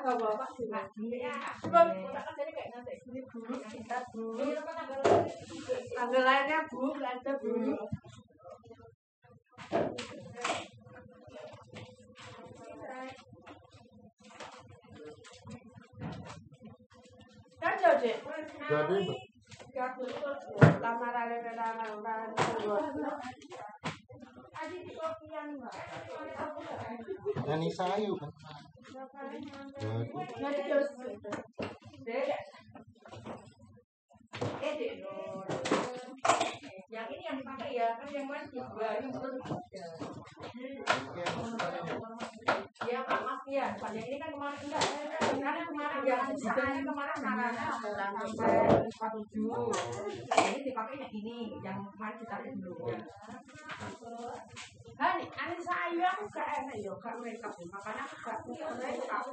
nggak Pak. Iya. Coba kita kan jadi kayak nanti ini bu, kita bu. Tanggal lainnya bu, belanja bu. Kan jadi. Jadi lamaran lamaran nyanyi sayu kan. Jadi Eh. Yang ini yang dipakai ya, kan yang lain juga. Ini belum ada. Iya, Pak, Mas ya. Yang ini kan kemarin enggak. Karena kemarin yang misalnya kemarin sarana sampai 47. Ini dipakai yang ini, yang kemarin lihat dulu. kan ane sayu aku gak enak yo gak makanya aku gak aku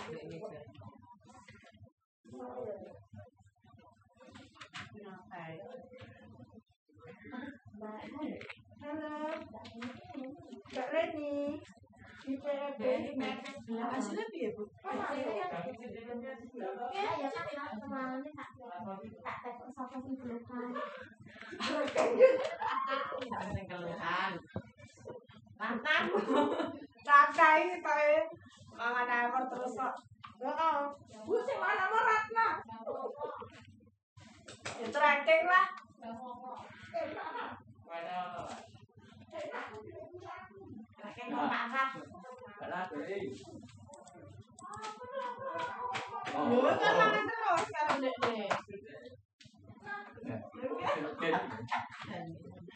tak nulis PKP PKP Enak kok ya tak ya kudune apa sih mantan. Santai kau mama nomor terus kok oh bukti mana nomor Ratna interacting lah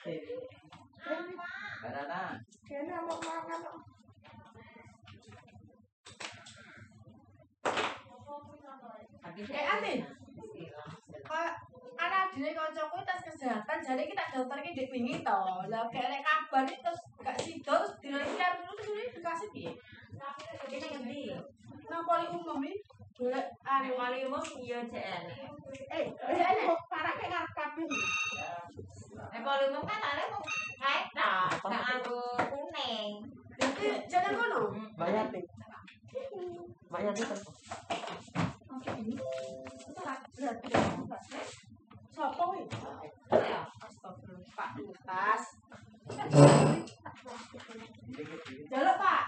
Thank you. Barana. Kene mau makan eh, kok. Eh Ani, kok anak dini kocokku tes kesehatan, jadi kita daftar ke di wingi to. Lah kayak ada kabar terus gak sida terus dilihat dulu, terus dikasih di. Kenapa ngendi? Kenapa poli umum iki. Anu wali umum iya eh eh parah kayak wali umum kan kok kayak kuning. Jadi jangan ngono. Mbak Yati. Mbak Yati kan. Sopo iki? Ya. Astagfirullah, Pak Lukas. Jaluk, Pak.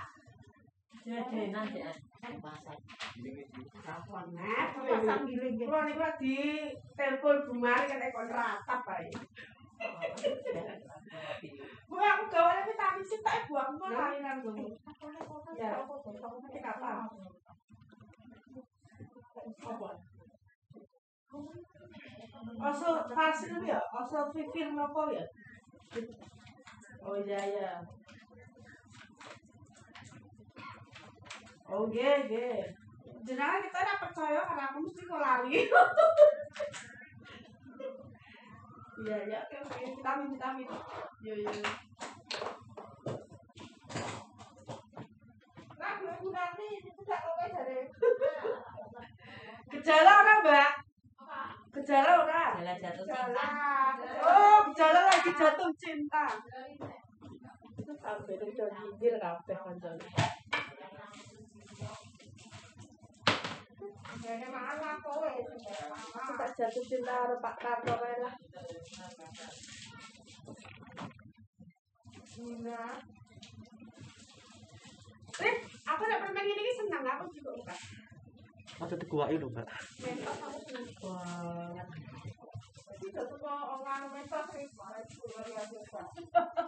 di telepon Bu Mari katanya kon ratap bae. Bu aku gawane ki tadi sik tak buang kok lainan kok. Ya. Apa kok kok kok kok kok kok kok kok kok kok kok kok kok Oh iya iya. Jenengan kita ora percaya karena aku mesti kok lali. Iya ya, oke oke. Vitamin vitamin. Yo yo. Nah, gue nanti itu tak oke dari. Gejala ora, Mbak? Gejala ora? Jalan jatuh Gejala. cinta. Oh, gejala lagi jatuh cinta. Kabeh itu nyindir kabeh kancane. Tak jatuh cinta karo Pak Karno kae lah. gula. Rip, aku nak permen ini senang, aku juga lho, Mbak. Mentos aku senang banget. Tidak suka orang.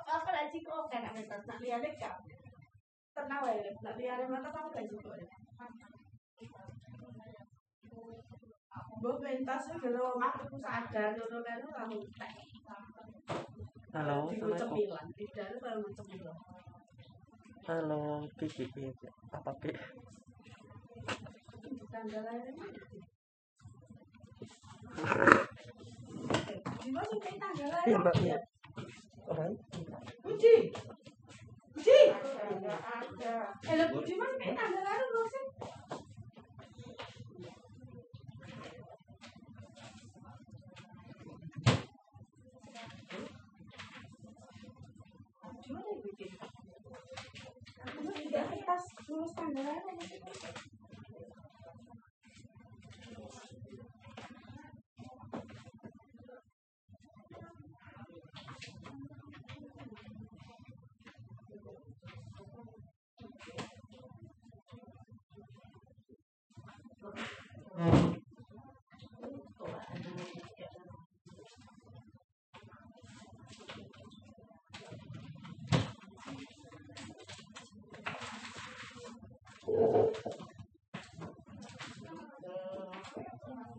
Apa lagi kok kan nak mentos, nak lihat? Tenang wae, nak lihat mentos aku gak suka. Sadar ngono kan. Halo, cemilan, tidak ada cemilan. Halo, Kiki. Apa? Tanggal lain. Gimana sih kayak tanggal lain? Iya, Mbak. Iya. Budi. Budi. Eh, Budi kayak tanggal lain lu sih? Gimana ya, Budi? Aku tidak pas lulus tanggal lain. Anu, Asale wis pinter.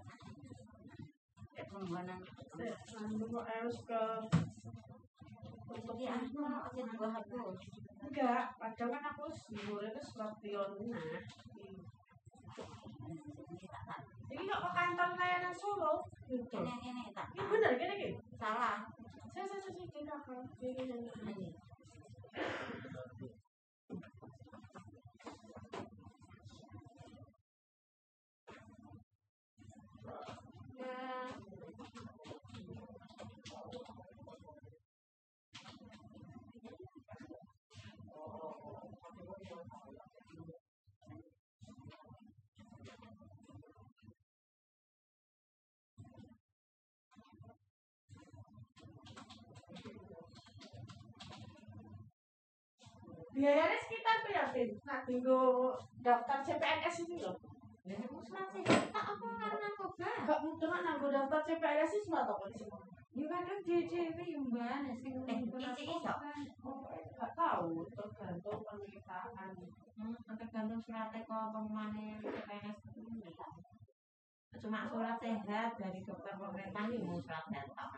Anu kok harus ke ya anu aja hapus. enggak, padahal kan aku sebelumnya itu skorpion nah. Ini kok ke kantor layanan Solo? Gitu. Ini ini tak. Ini bener gini gini. Salah. Saya saya saya saya kakak. Ini Biayanya sekitar berapa? Nah, tinggal daftar CPNS itu loh. Ya masih tak apa karena coba. Enggak mudah kan nanggo daftar CPNS itu semua toko di sini. Ya kadang dhewe mbak sing eh iki iso. Enggak tahu, tergantung permintaan. Hmm, tergantung suratnya kok pengumumannya PNS cuma surat sehat dari dokter pemerintah ini mau surat datang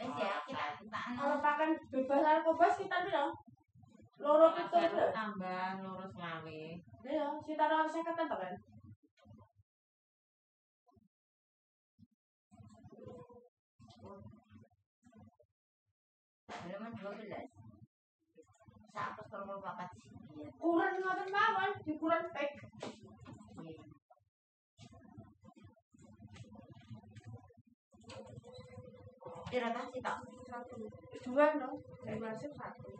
Wes ya, kita kita Kalau anu pakan bebas narkoba sekitar berapa? Loro itu Baru udah. tambah lurus lawe. Iya, sekitar harus saya kata kan. Halaman 12. Satu papat sekian. Kurang ngoten mawon, di kurang pek. Kira tak sih tak? Satu, dua no, masih satu.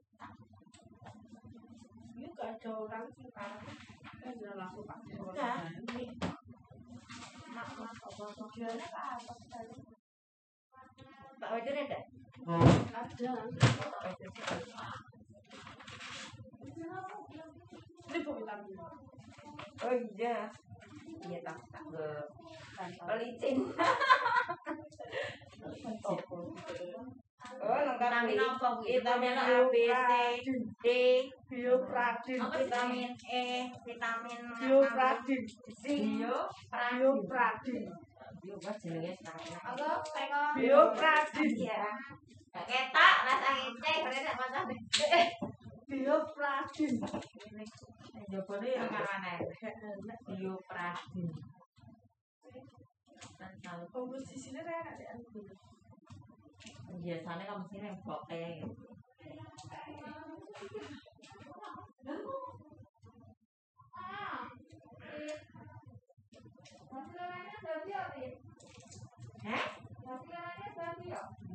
gak ada orang sih kan. Kan udah langsung pakai. Enggak. Mak, mak, apa apa Jualnya ke atas tadi. Mbak Wajar ada? Ada. Ini bu vitamin. Oh iya. Iya tak tak ke pelicin. Vitamin apa Bu? Vitamin A, B, C, D, biopradin vitamin E, vitamin biopradin Bio, biopradin Bio jenenge sekarang. apa tengok biopradin Ya. Ketak rasa ngecek berarti gak masalah. biopradin Jopone yang karane. Bio pradin. Kan biasanya kamu sih yang buat kayak gitu.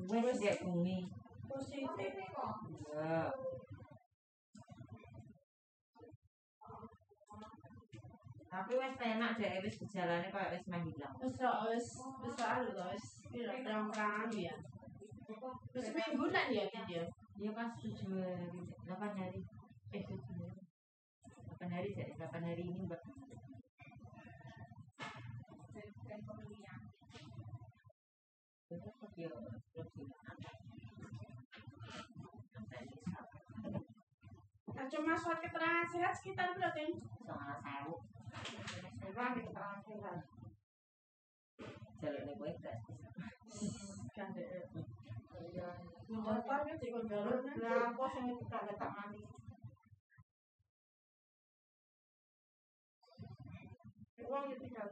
Wes ya bumi. Positif kok. Ya. Tapi wes enak deh, wes jalannya kayak wes main bilang. Wes wes wes alus, wes bilang terang terangan ya. Wis mingguan ya dia Dia kan tujuh hari, delapan hari, eh tujuh hari, delapan hari, delapan hari ini mbak. Ya, nah cuma surat keterangan sehat sekitar berapa ya Soalnya sewu. Di keterangan sehat. Jalurnya gue gratis. kan motor kan di kondoran Lah, apa sing tanda tangani? Uang itu tinggal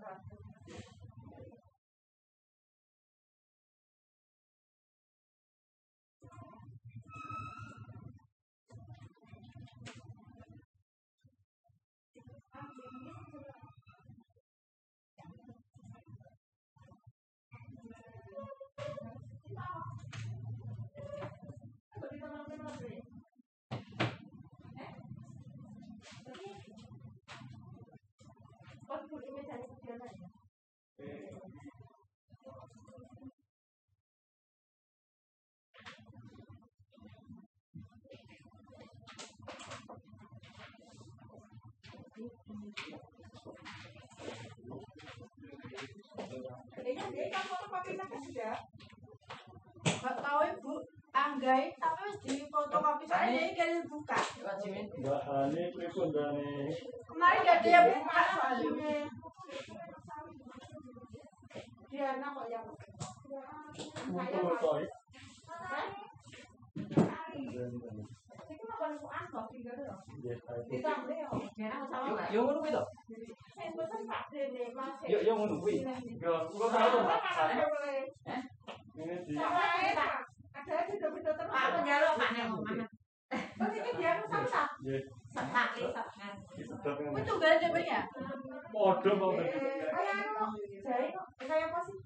Ini dia kan fotokopi sampai sudah. gak tahu ibu anggai tapi wis di fotokopi soalnya dia kan buka Mbak Ani pripun dane? kemarin gak ada yang buka soalnya Dia anak kok yang saya Betul mau. toh. Itu mah kalau kuan kopi gitu loh. Nggih, ayo. Kita beli yo. Merah sama Yo mbak. yo ngono kuwi to. Eh, betul Ngono kuwi. Aku mana. Oh, dia sama sama. Setak lisak kan. disedot itu ngene. tunggal ada ya Padha mau Eh, dadi. kayak anu, jadi kayak apa sih?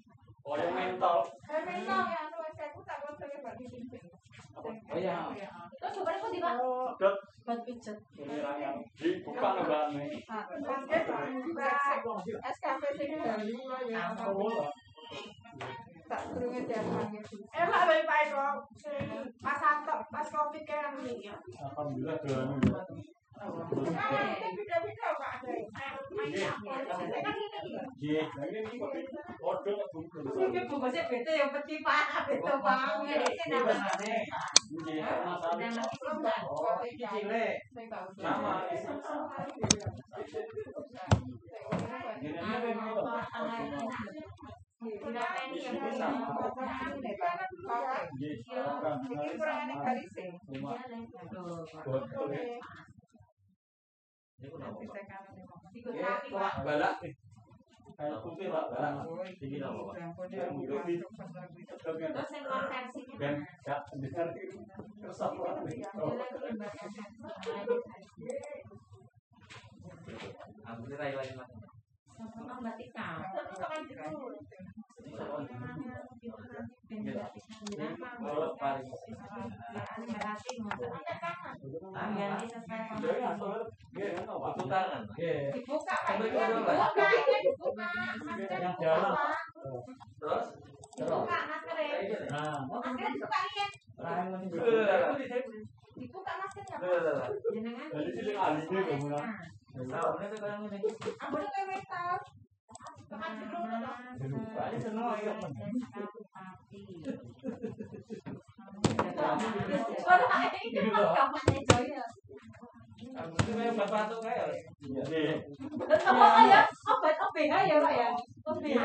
Kaya mental. Kayak mental ya, saya pun tak ngerti ya, Pak, di sini. Oh iya. Terus coba aku di pak. Sedot buat pijet. Dibuka lho Mbak. Basket juga SKP sini dari ya. Tak turunnya dia panggil. enak baik pak Eko pas antok pas covid kayak anu nih ya Alhamdulillah doan. Beda-beda Pak. Lah ini pak. Oh, kan. Balak. Kayak putih? Yang. Terus yang gak dengar? Oh. Mas. Sama Mbak Tika. Kan tangan. Dibuka Dibuka, Pak. ini dibuka. Yang jalan. Terus? Dibuka maskernya. Maskernya dibuka Dibuka maskernya. Jenengan Jadi sih aline kok mulai. Saune tuh kaya ngene iki. Ambune. Pak ini seneng ya, iki kampanye ya. Iya. Apa ya? Obat OBH ya, Pak ya? OBH.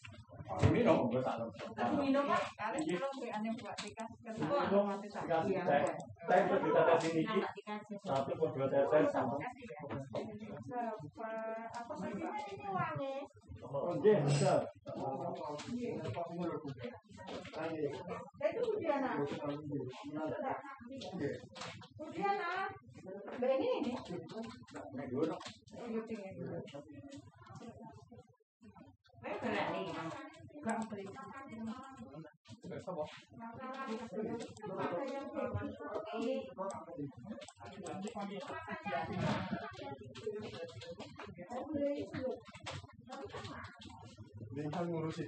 gue. Minum Pak. Kali kalau ane buat tikas ke Minum, dikasih itu dikit. Satu atau dua. Apa ini wangi? Oh, iya, bisa. Ini ini. 민항으로 식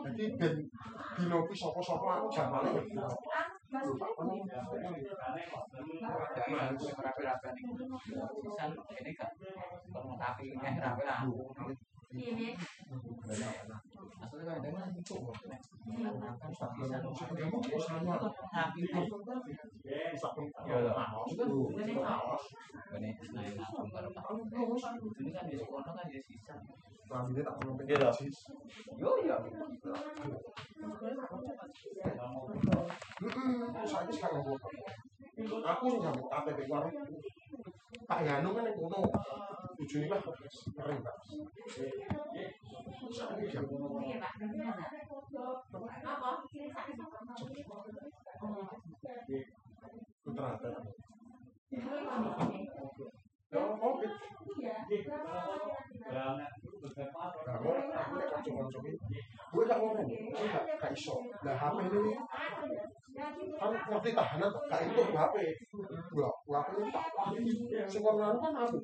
Jadi ben dino ku sapa-sapa aku jam Ini aku. KTP warung. Pak Yanu kan yang kono. Tujuh lah kering Pak. Putra ada. Ya, oke. Kamu aku nek kanca-kanca iki, gue gak ngomong, 不会让外面人来感受，那还没呢。他们我最大还能感动，还会我我还会打，是吧？那那哪里？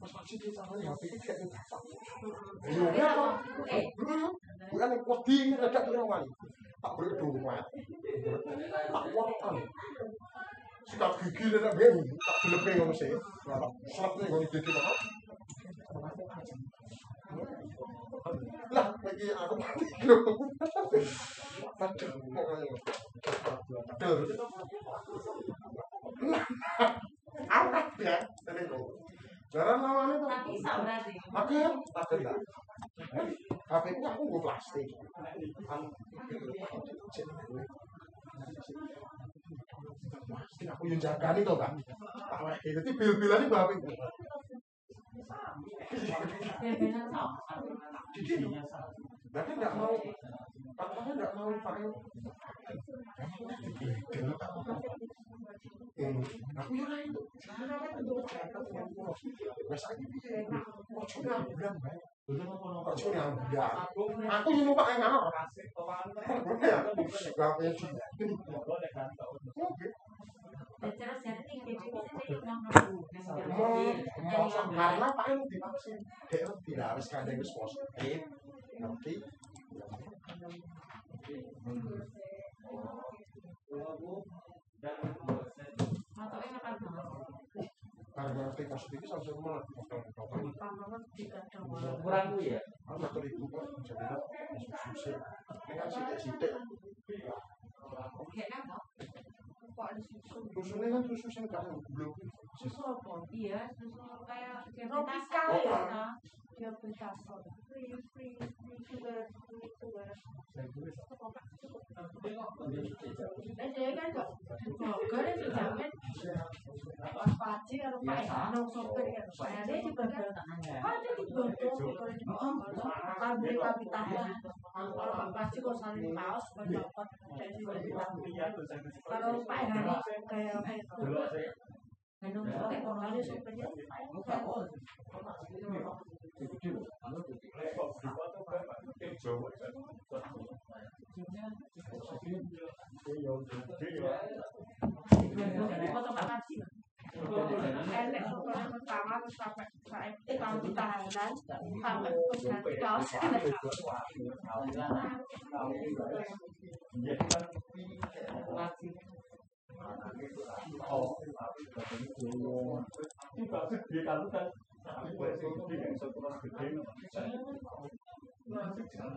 我操，今天早上你还被骗了，咋回事？哎呦，嗯，不然我第一个站在那里，打不了中国，打我打你。是打 QQ 的那边，打 QQ 的那个谁，是吧？是那个 QQ 的。lah lagi aku mati bro padahal Apa padahal awet ya ini kok jalan lawannya tuh tapi sama sih oke tapi enggak tapi aku gue plastik aku yang jaga nih tau kan itu bil-bilan ini bapak Berarti enggak mau Papanya enggak mau pakai Hmm, aku ya itu. Wes saiki piye? Ojo ngamblang bae. Ojo ngamblang. Aku yo numpak yang ngono. Ya. Gak punya di. Oke. Mau mau karena Pak yang divaksin. Dek tidak harus kandang wis positif. Ngerti? Karena ngerti positif langsung malah Kurang gue ya. Aku nggak teribu kok, jadi susah. Ini kan sidik-sidik. Susunya kan susu yang kan belum. Susu apa? Iya, susu kayak Tropika Oh, ya. ah. Diabetes. Free, free, free sugar, free sugar. Nah, dia kan kok itu jamin pas paci karo Pak Eno sopir kan. Nah, dia juga kan ah dia dibodong kalau di. Kalau Pak Paci kok saling paus pendapat dari kalau Pak Eno kayak 这个制度，然后这个来保护它。Kita harus dilakukan 或者说避免说不能水平的嘛，那就强。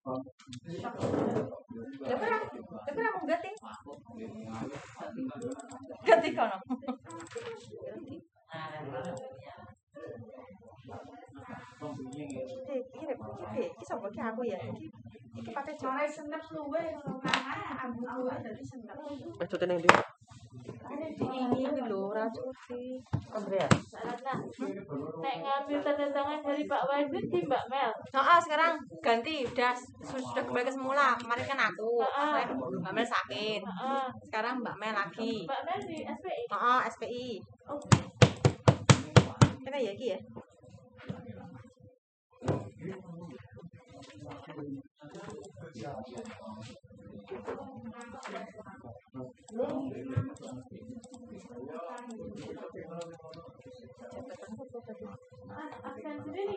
sopir kalau dia sopirnya Pak Eno. Foto Pak Paci. Enek sopir pertama terus sampai sampai tahun tahanan sampai ganti kaos enek. Ya pernah, ya pernah mau ganti? Ganti kono. Iki rep iki iki sapa ki aku ya. Iki pakai Sore senep luwe kalau kangen ambu luwe dari senep. Maksudnya neng di ini iki lho ora cuci. Andrea. Nek ngambil tanda tangan dari Pak Wadid di Mbak Mel. Heeh, sekarang ganti udah sudah kembali ke semula. Kemarin kan aku. Mbak Mel sakit. Sekarang Mbak Mel lagi. Mbak Mel di SPI. Heeh, SPI. Oh, Kena ya ya? Aksen sendiri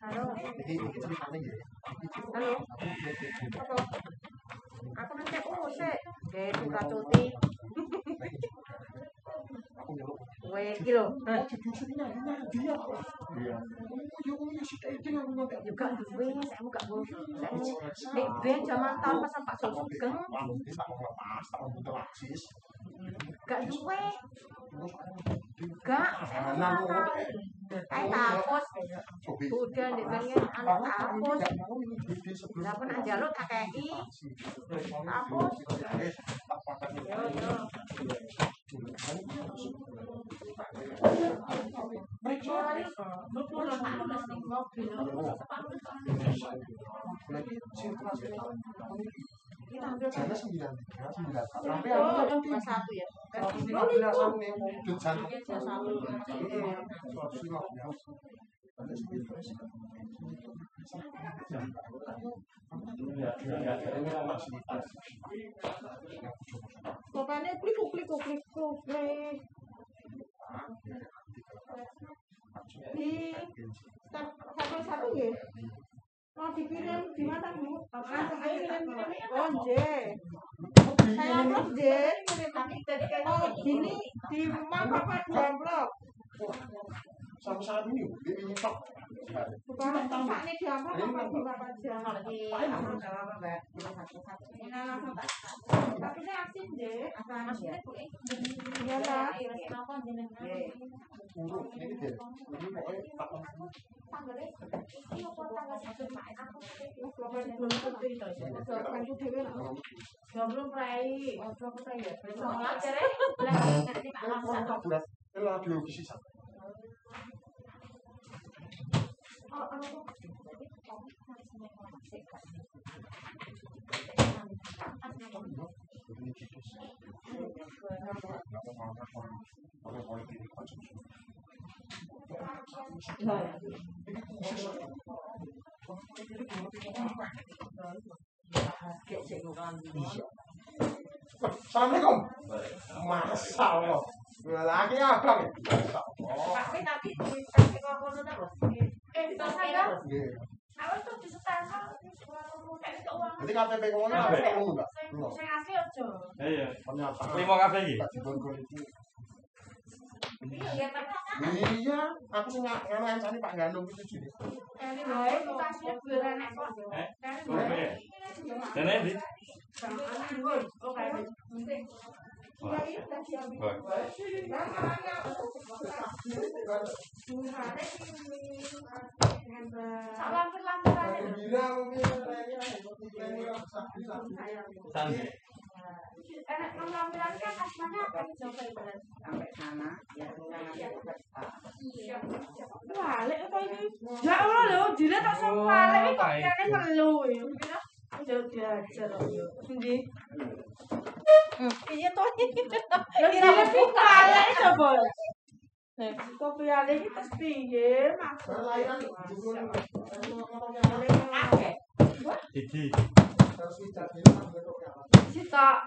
Halo. Halo. Aku nanti aku ngusik. Oke, buka cuti. Oh. Iya. Oh, ya oh, ya Juga duwe saya mau gak mau. Nek ben zaman tahun Pak Sugeng gak duwe. Gak, saya mau Nah. Kayak. Udah anak. Lah pun. Eh. Yo yo. Berarti sirkulasi Kita ambil Jana sembilan tiga sembilan empat. Tapi aku kan satu ya. lima belas aku nih mau wujud jana. Kelas satu. Suatu lima belas. Ada sembilan. Pokoknya klik klik klik klik. Di satu satu ya. Mau dikirim di mana bu? Langsung aja kirim. Oh. Saya tapi kan gini di rumah bapak di upload. Sampai saat ini ini top. Bukan ini di upload bapak di. Iya, Ini langsung tak. Tapi ini aktif deh. Apa maksudnya Bu? Iya lah. Kenapa jenengan? Urut ini dia. Ini pokoknya Belum prai, belum prai ya. Lah. Ini gitu. Eh, kan apa. Iya. Itu. Iya tapi Iya, aku Pak Gandum itu sih. Dari bae tasnya berenek kok. Eh? Dari Oke. bae. Dene ndi? Oh, kayak gitu. Wah. Wah. Sak lampir-lampirane. Gembira mungkin. Sandi. Enak lampiran kan asmanya apa nih coba ibarat. Sampai sana, ya Balik apa? Ya balik iki kok kene perlu ya. Diajar yo. Endi? Iya toh. Ya balik coba. Nek kopi ale iki terus piye maksud? Oke. Siji. Cita. Dil. Beda ya? Eh? Beda ae mau. Beda piye ya? Eh, Benani. Tutup-tutup ya. Lah kuwi metu no. Gak Peter kok. Lah biasanya tutup iki. Tak Peter Mbak. ya. Ya, buku hijau. Ya hijau gak enak. Bandi apa? Di atas. Pak, Nanti kalau sudah turun, atau bahan. harus stop. Ini nanti kalau yang ini dengan ini apa? Ya bu, dengan mawar bisa foto. Oke, sekarang hari. Ya terjun mas. Nggih. Ya dari cicilan tak tunjuknya sekarang dua tujuh. Baru. Anu nembe dugi, nembe dugi, nembe distangkel ini ya. ini. Nggih, nggih, nggih. Tapi ya gak ngerti awak. Eh, gue. Eh, gue dari awal Ini kan terus saya aku nak boleh keluar ledan. Ngene tak buka ya. Nggih, nggih. Tapi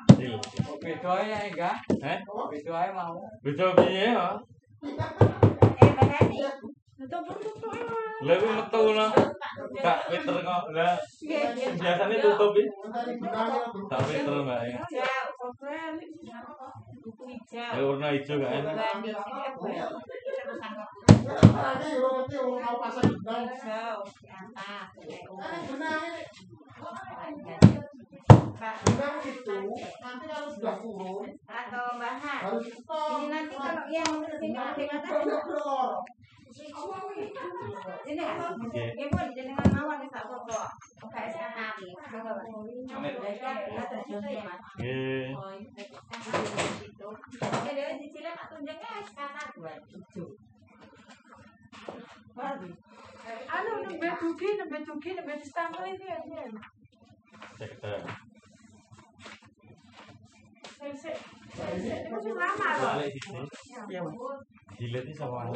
Nggih, nggih. Eh? Nggih, nggih. Mereka dudu ning Nggih, biasane ada, iki organize ka. Ciao. Kan. sudah, sudah. Sudah, sudah, sudah. Nggih. Eh? Dilitnya karang. Iya, Ya, iya. apa tolong ewu nang kok tangan. Apa? Iki biasa iki lho. Kok tak dari bojo kowe? Apa? Ngetik sini barang. Boleh budui balik nih budui mana?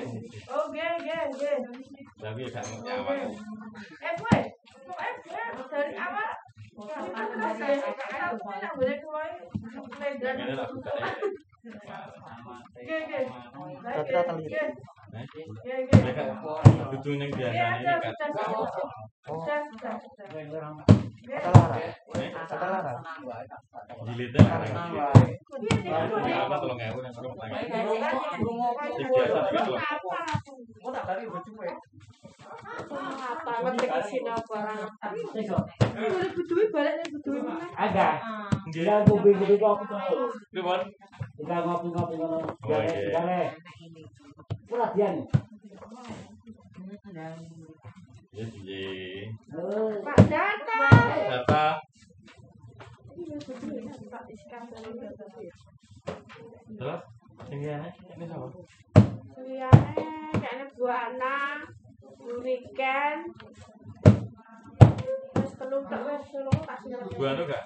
Ada. Nggih. Kita ngopi-ngopi kopi Oh. Ora dian. Ya? Data. Data Pak Iskandar Data. terus sing liyane ini sapa? Liane kayaknya buana, weekend. Terus telur tak wes telur tak sih. Bu anu gak?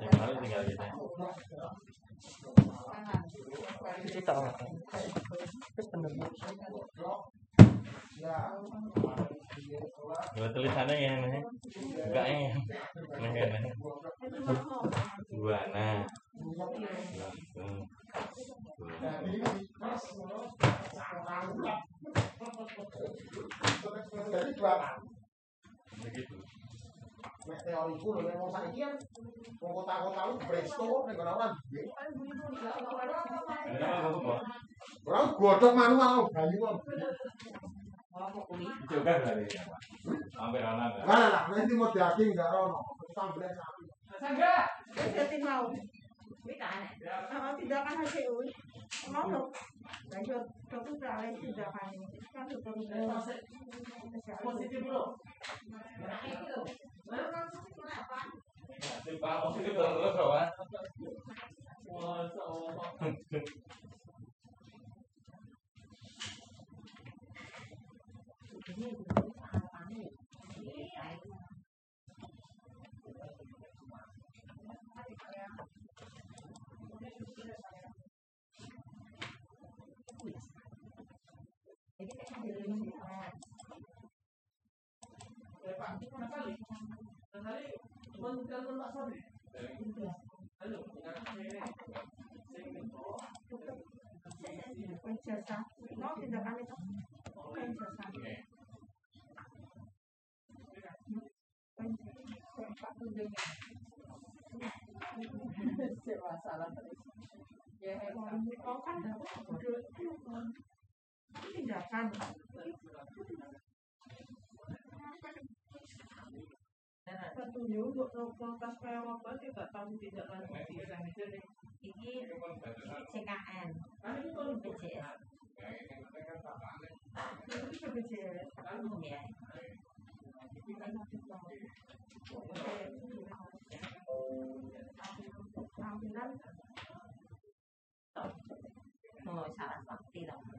Yang kemarin tinggal. Dua tulisannya ya, nih. Enggak ya. Nih. Dua, nah. nek teori ku lho nek saiki kan wong kota-kota lu presto nek ora ora nggih. Ya aku kok. Ora godhok manual bali wong. Apa kuwi? Jogah kali. Sampai ana. Lah lah, nanti mau diaking enggak ono. Sampai sampai. Sangga, jadi mau. Kalau tindakan hasil mau dong. Lanjut, kamu salah tindakan. Kan sudah Positif positif terus kawan. Penjasa. Mau tindakan itu. Penjasa. Pak Tudung. masalah terus. Ya, Oh kan tindakan. Petunjuk untuk protes kayak apa tidak tahu tidak lanjut. Ini CKN, BPJS, Itu BPJS. umum ya. Ambulan Oh, salah sakti dong.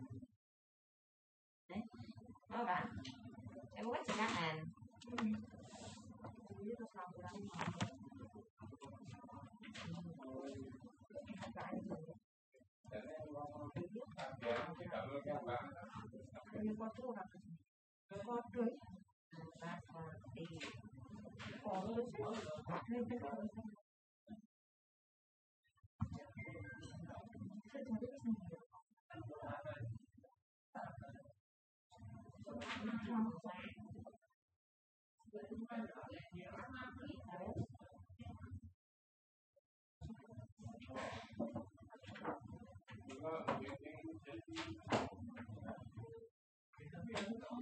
Eh, oh kan? Aku kan CKN. ini terus ambulan.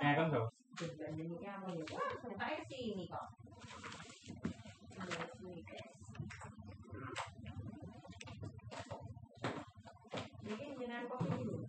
Eh kan tuh. Mbak Heni kamu ya. Wah, saya sini kok. Iya, sini, guys. Ini jenengan kopi dulu.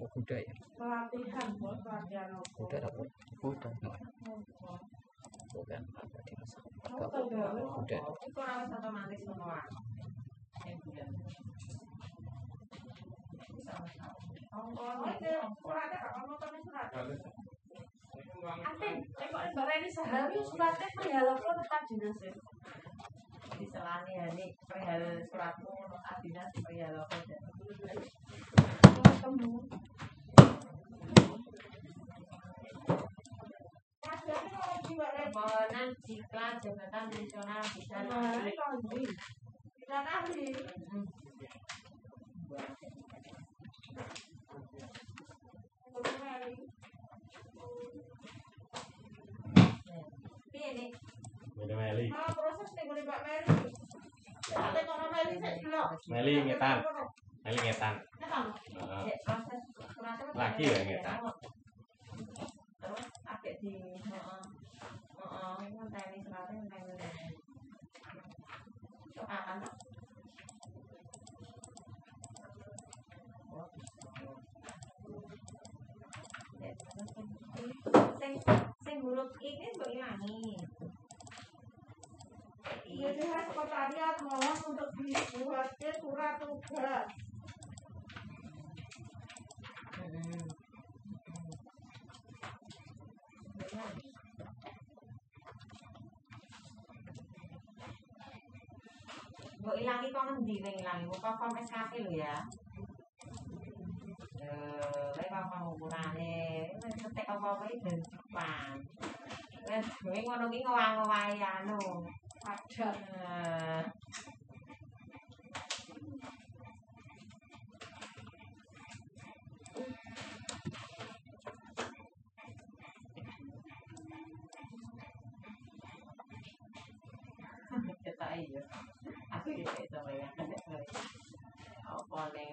oh, kuda ya, pelatihan buat pelatihan apa? kuda apa? Kuda, bukan apa di masa Oh, kuda. Semua. Yang bulan. Oh, Reni sehari suratnya perihal apa tetap dinas ya? Di selani hari perihal suratmu adinas perihal apa aja Ketemu. Kajiannya kalau di Mbak Reni. permohonan iklan jabatan nasional bisa Reni kalau di. Dan ahli. Mbak Reni. Piye nih Meli Meli. Malah proses nih boleh Mbak Meli. Tak tengok Meli saya dulu. Meli ngetan. Meli ngetan. Heeh. Ada ya, yang Ngeta? tahu. terus adik di heeh heeh ngenteni sing- sing huruf ini mbok ilangi Jadi sekretariat mohon untuk dibuatkan surat tugas. Mbok ilangi kok ngendi ning ilangi kok form SKP lho ya. Eh, lek apa ukurane, wis ketek apa-apa iki ben cepat. Wis ngono ki ngowah-ngowahi anu. Ada. Eh, Cetak iya. Aku iki sama ya. Apa ning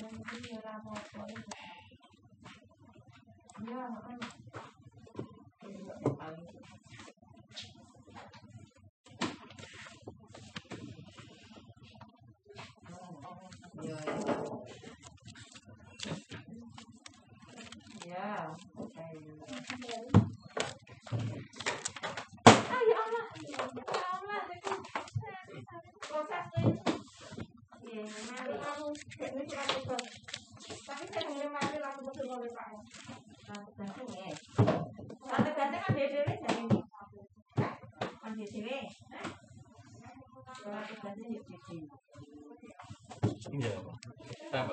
Nanti ora apa-apa. Ya, kan. Ya, ya. Ya. Iya. Tapi saya dengar Meli langsung betul oleh Pak.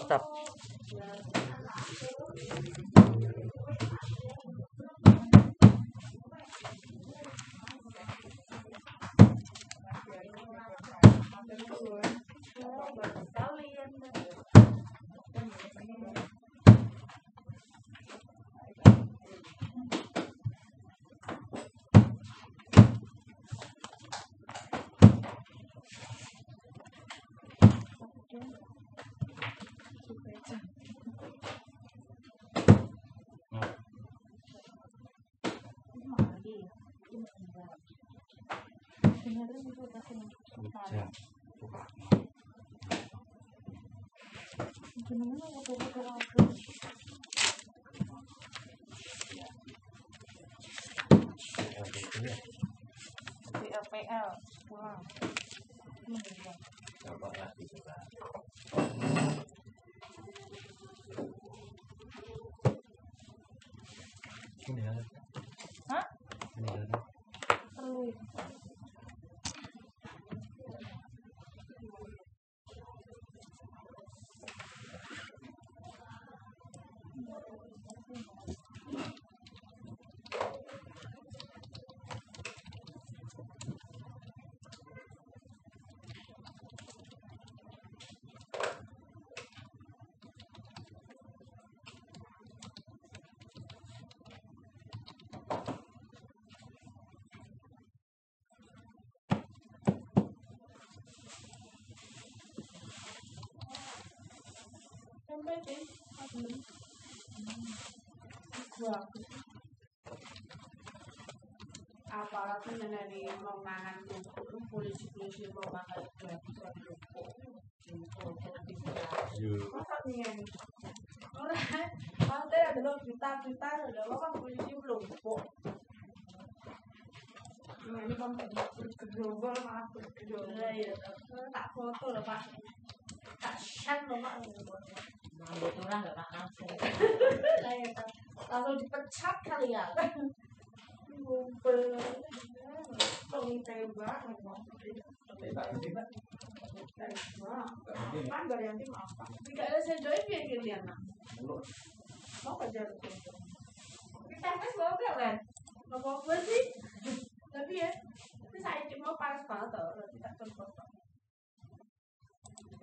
Tambah. BLPL pulang. Coba lagi coba. Ini ya. Hah? Ini ya. Perlu. Sampai deh. Bagus. Apalagi mengenai pemangan tubuh, polisi-polisi pemangan juga bisa didukung. Yuk. Masa nih Orang, pantai adalah berita-berita adalah kan polisi belum kok. Ini kan bergerombol malah bergerombol ya. Tak foto loh pak. kasihan loh mak Ngambil turah nggak nak langsung. langsung dipecat kali ya. Tembak, kan dari apa? tidak ada biar kalian Mau kerja kita bawa apa apa sih? Tapi ya tapi saya cuma panas banget tau tidak cepet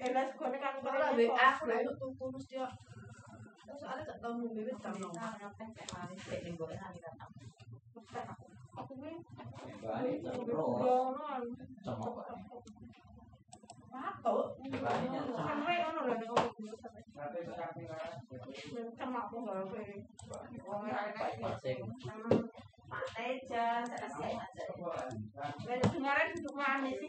Lah sekolah kan Kalau WA aku lah untuk tunggu terus dia soalnya gak tau nunggu bebek kan hari datang. aku. Apa? Baliknya sama. Sampai ono lho nek ono. Sama aku enggak apa. Wong Baik masing. Pak Teja, saya. Lah kemarin untuk mana sih?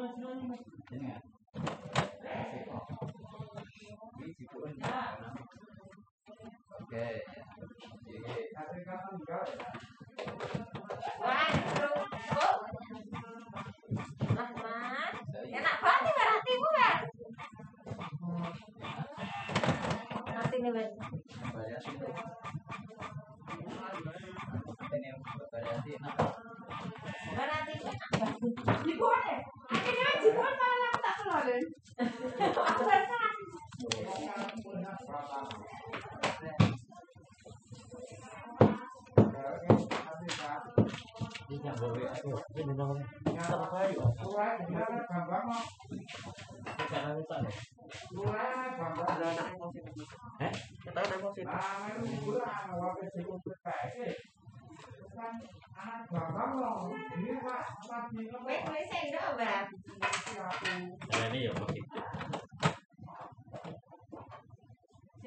Ya. Ya. Ya. Oke. Ya. Enak banget kan? Ini yang variasi. Nah, Jibon ya? Akhirnya jibon malah aku tak keluarin Aku rasa Ini yang boleh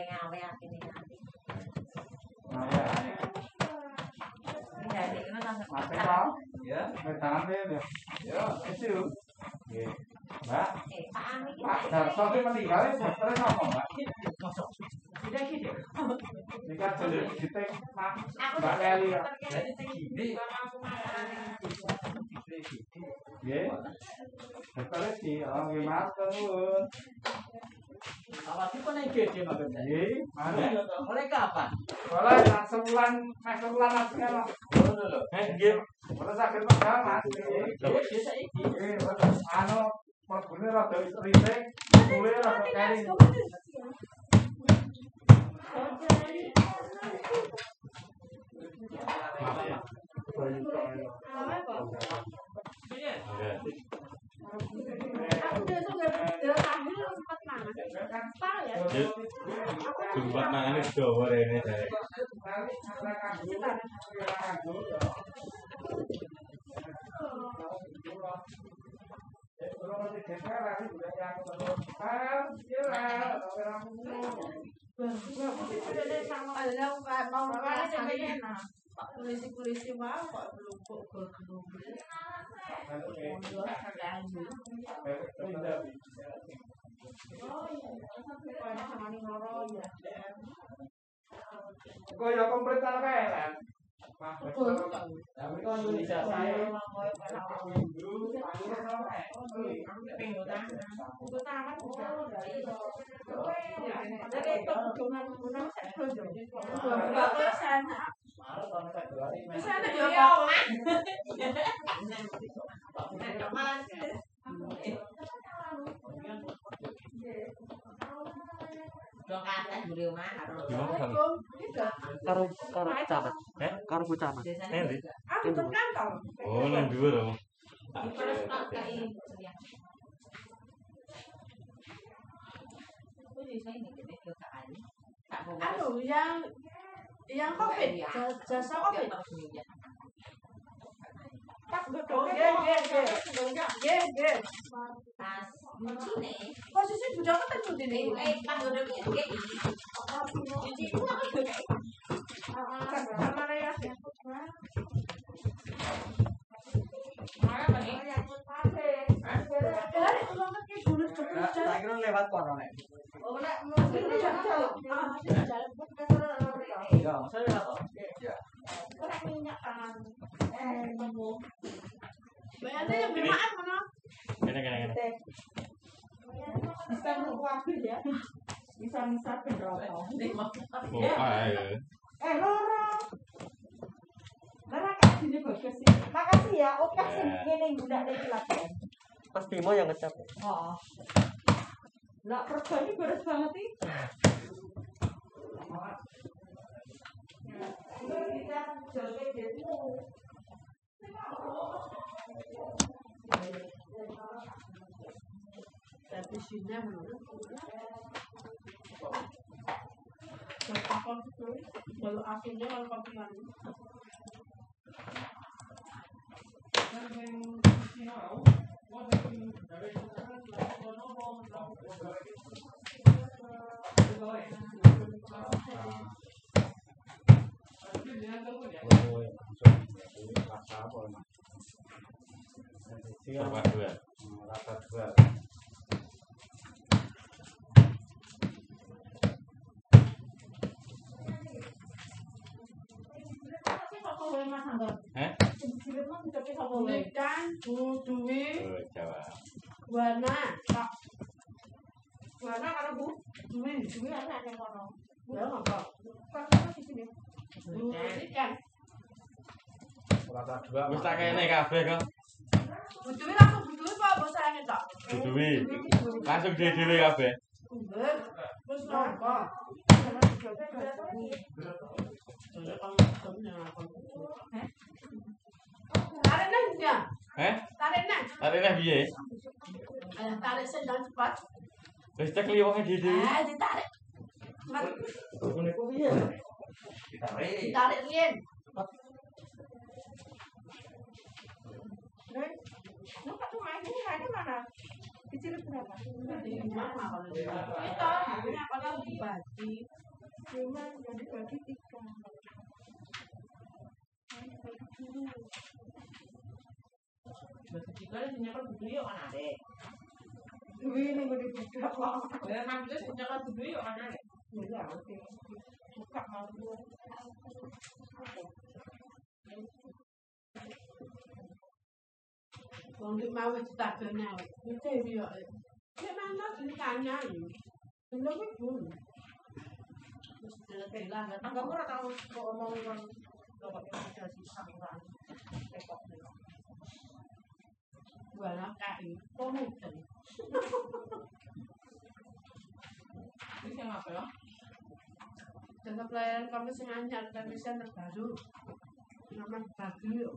ngawe-ngawe atine nanti. Ya, Ini ya. Tangan deh, ya. Isu. Oke. Mbak, Eh, Pak Darso itu meninggal, dokternya ngomong, Mbak. Sudah gitu. Jika jadi kita, Pak, Mbak Leli ya. Jadi Gini. Ya. Dokternya sih, oh gimana tuh? Awak itu nih gede makanya. Iya? Mulai kapan? Boleh, nak sebulan, nak sebulan aja lah. Eh, nggih. Boleh sakit pegang, Mas. Loh, Biasa ini. Eh, anu, melbune rada ritik, kulit rada kering. Aku udah tuh gak udah lahir sempat panas Parah ya. Jumpa tangannya dawa rene. Alah, nggak mau ngerasain polisi-polisi mau kok belum kok belum Kok Koyo komplit ana kae. Tapi kon Indonesia saya. mau karo guru. Karo karo camat. Eh? Karo Bu camat. Endi? Oh, nang dhuwur apa? Anu yang yang covid, ja- jasa covid. Pas Oh, betul. ye ye ye. Ye ye. Posisi budak ketemu di nih. Sama Raya. Dari ulang ke bunuh cepet Tak kira lewat Kene kene kene. Bisa mengkuatir ya. Bisa misapin rokok. Oh, ayo. Eh, Loro. Lara kasih nih bagus sih. Makasih ya, oke sih gini budak dari latihan. Mas Bimo yang ngecap. Oh. Lah perbannya beres banget nih. Tapi sini mana? Kalau akhirnya kalau kopian. Perpaduan. Rasa dua. Eh? Ikan, duwi, Oh, Jawa. warna, Mana kalau bu? duwi, Ini ada yang kono. ya apa? Kan di sini. Ikan, Rasa dua. Wis tak kene kabeh kok. Duwi langsung duwi apa apa sayangnya tak? Duduwi. Langsung dhewe kabeh. Ber, terus apa? Tarik nang dia, Eh? tarik nang. Tarik neh piye? Ayo tarik sedang cepat. Wis cek liwonge dhewe. Eh, ditarik. Mat, kok piye? Ditarik rien. Lupa tuh main ini ada mana? Kecil berapa? Kita, ini apa tahu dibagi. Cuma yang dibagi tiga. Duit ini mau dibuka Iya, oke. Buka mau dulu. Wong di mau ditakene. Itu dia. Nek mana ditanya ini. Bener pun. Terus dilelah kan. Enggak murah tahu mau ngomong kan. Kalau pakai ada sih sampan. Tekok. Gua nak kai. Komuter. Ini yang apa ya? Contoh pelayanan kami sing anyar tapi saya terbaru. Nama Bagio.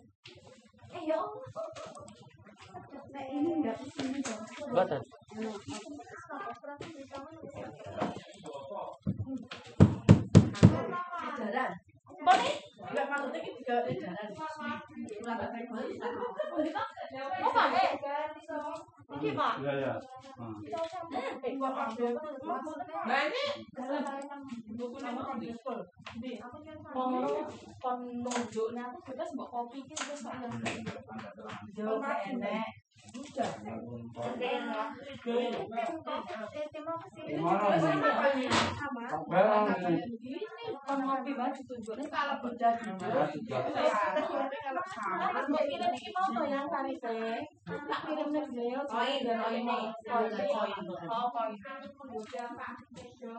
Mboten. jalan. Boleh? Enggak maksudnya kita juga ada jalan. Oh, Pak. Iki, Pak. ya ya Hmm. Nah ini kan kopi. Zeo. Koin. Oh, koin. Tahun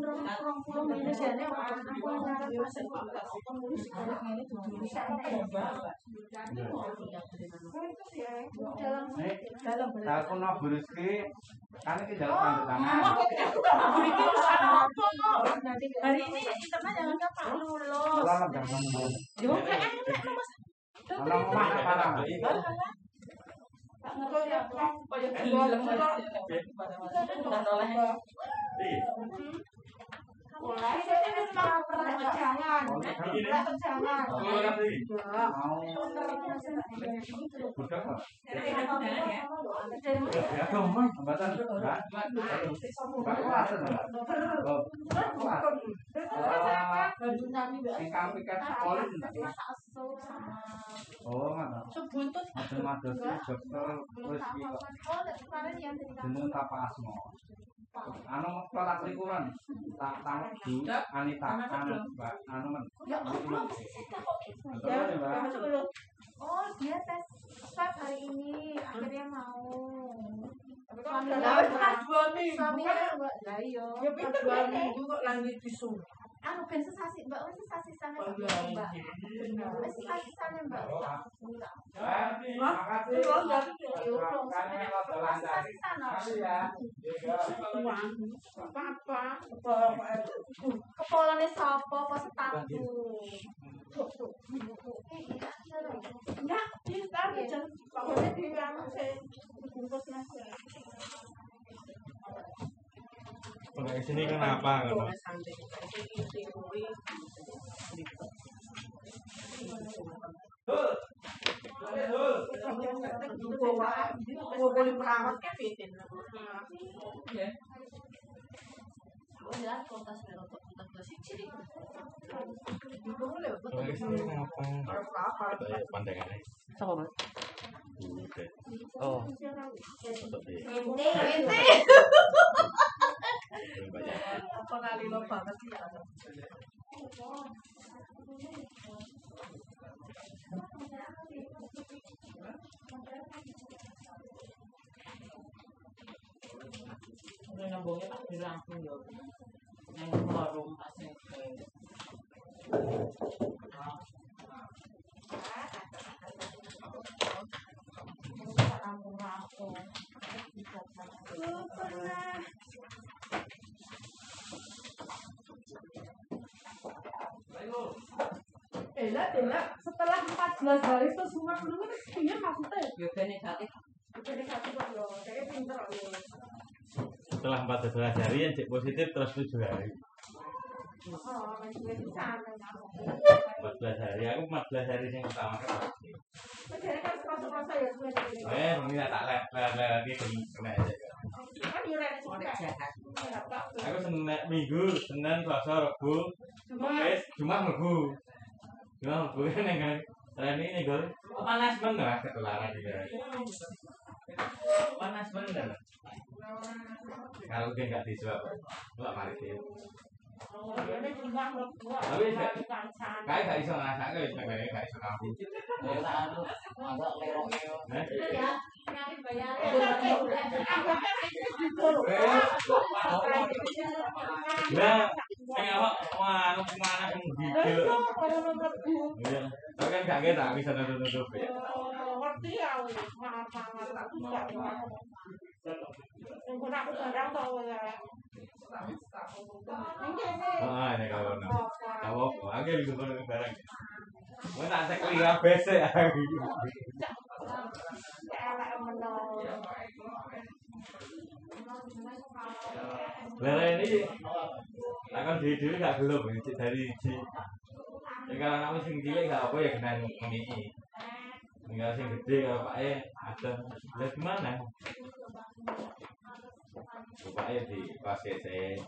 rong rong puluh menit jane aku ngarep pas pengurus sekolah ngene dudu bisa dalam Nih, telepon no Bu Rizky, kan ini jalur tanda tangan. Hari ini internet jangan sampai lulus. Selamat datang Bu. Yo kayak enak Mas. Anak omah apa nang? Tak ngerti mulai saya ini semangat pernah? Ya? Oh? Oh? Sebuntut. Ada madrasah. Jeneng Asmo. Anu tolak likuran. Tak tang di Anita anu Mbak anu men. Ya Allah, Betul ya? Oh, dia tes swab hari ini akhirnya mau. Wis kan dua minggu. iya. Ya pinter dua minggu kok langit bisu. Anu ben sesasi Mbak, wis sesasi sana Mbak. Wis sesasi sana. Mbak. Ya. Apa-apa. Kepolane sapa apa statu? Enggak, kita aja. Pokoknya di anu saya bungkus nasi. Boleh. Pakai sini kenapa? Kalau apa? Kita ya pandangannya. Sama Mas. Udah. Oh, Ente, ente. banyak. Apa nali lo banget sih? Udah langsung ya. Yang Elah, elah. Setelah 14 hari itu semua dulu kan dia maksudnya. Yoga negatif. Kok saya pinter. Setelah 14 hari yang cek positif terus 7 hari. Oh, masih bisa. 14 hari aku 14 hari yang pertama kan. Eh, tak lek lek lagi kena aja. Aku senin minggu, senin, selasa, rabu, cuma mlebu. Cuma mlebu kan yang kan. Rani ini gol. Panas bener ketularan dia. Panas bener. Kalau dia nggak disuap, nggak mari. Ini jumlah berdua. Tapi gak- Kancan. Kayak gak iso ngrasake wis nek gak iso kamu. Ya tak anu, agak leroknya. Heh. ya nanti bayar Lah, sing awak anu ke mana sing didel. Iya. Tapi kan gak ketok bisa nutup-nutup ya. Ngerti ya, maaf banget. Tak bisa. Yang pun aku barang tau ya. Ah, nek ora ono. Kawo kok angel iki kok barang. Wong tak tek iki abes. Lere ini akan di dhewe gak gelem iki dari iki. Nek ana wis sing cilik gak apa ya genan ngene iki. Sing gede gak apa ya ada. Lah gimana? Bapaknya di pas saya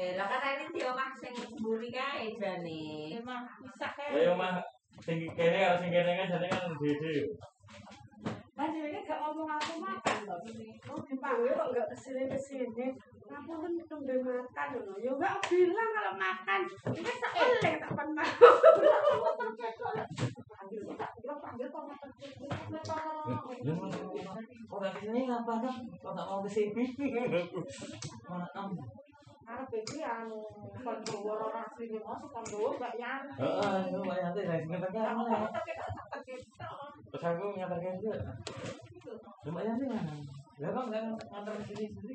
Eh, lah kan ini di omah sing mburi kae jane. Emang bisa Ya kayak. mah sing kene kalau sing kene kan jane kan gede. Kan ini gak ngomong aku makan loh. Oh, dipanggil kok gak ke sini-kesini. Aku kan tunggu makan loh. Ya gak bilang kalau makan. Ini tak tak. Panggil, tak Orang ke sini ngapa kan? Kok mau sini kondowo gak yang. Heeh, itu pakai Kamu mana. tapi tak tak gitu. Terus aku nyatarkan juga. Lumayan sih mana? Lah bang kan ngantar sini sendiri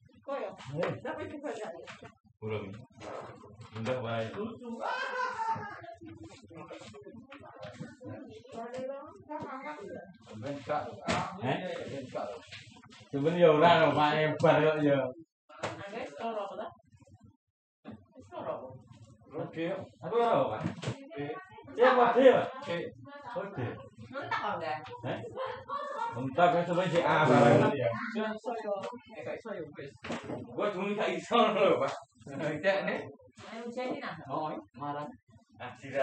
kan kok anu, dia kan kok ngomong gak yang di sini kok ngomong. Baru ya. Tapi sampai gak yang Aku tuh sepertinya paling paling Hmm, iya teman rapelan ya. Enggak pangkat ini.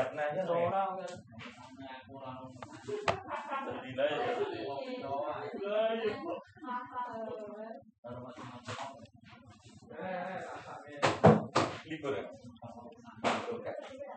Bandeng aku mau guna. kok ya. Eh, Tapi juga gak belum. Enggak baik. Enggak. Eh? Cuman ya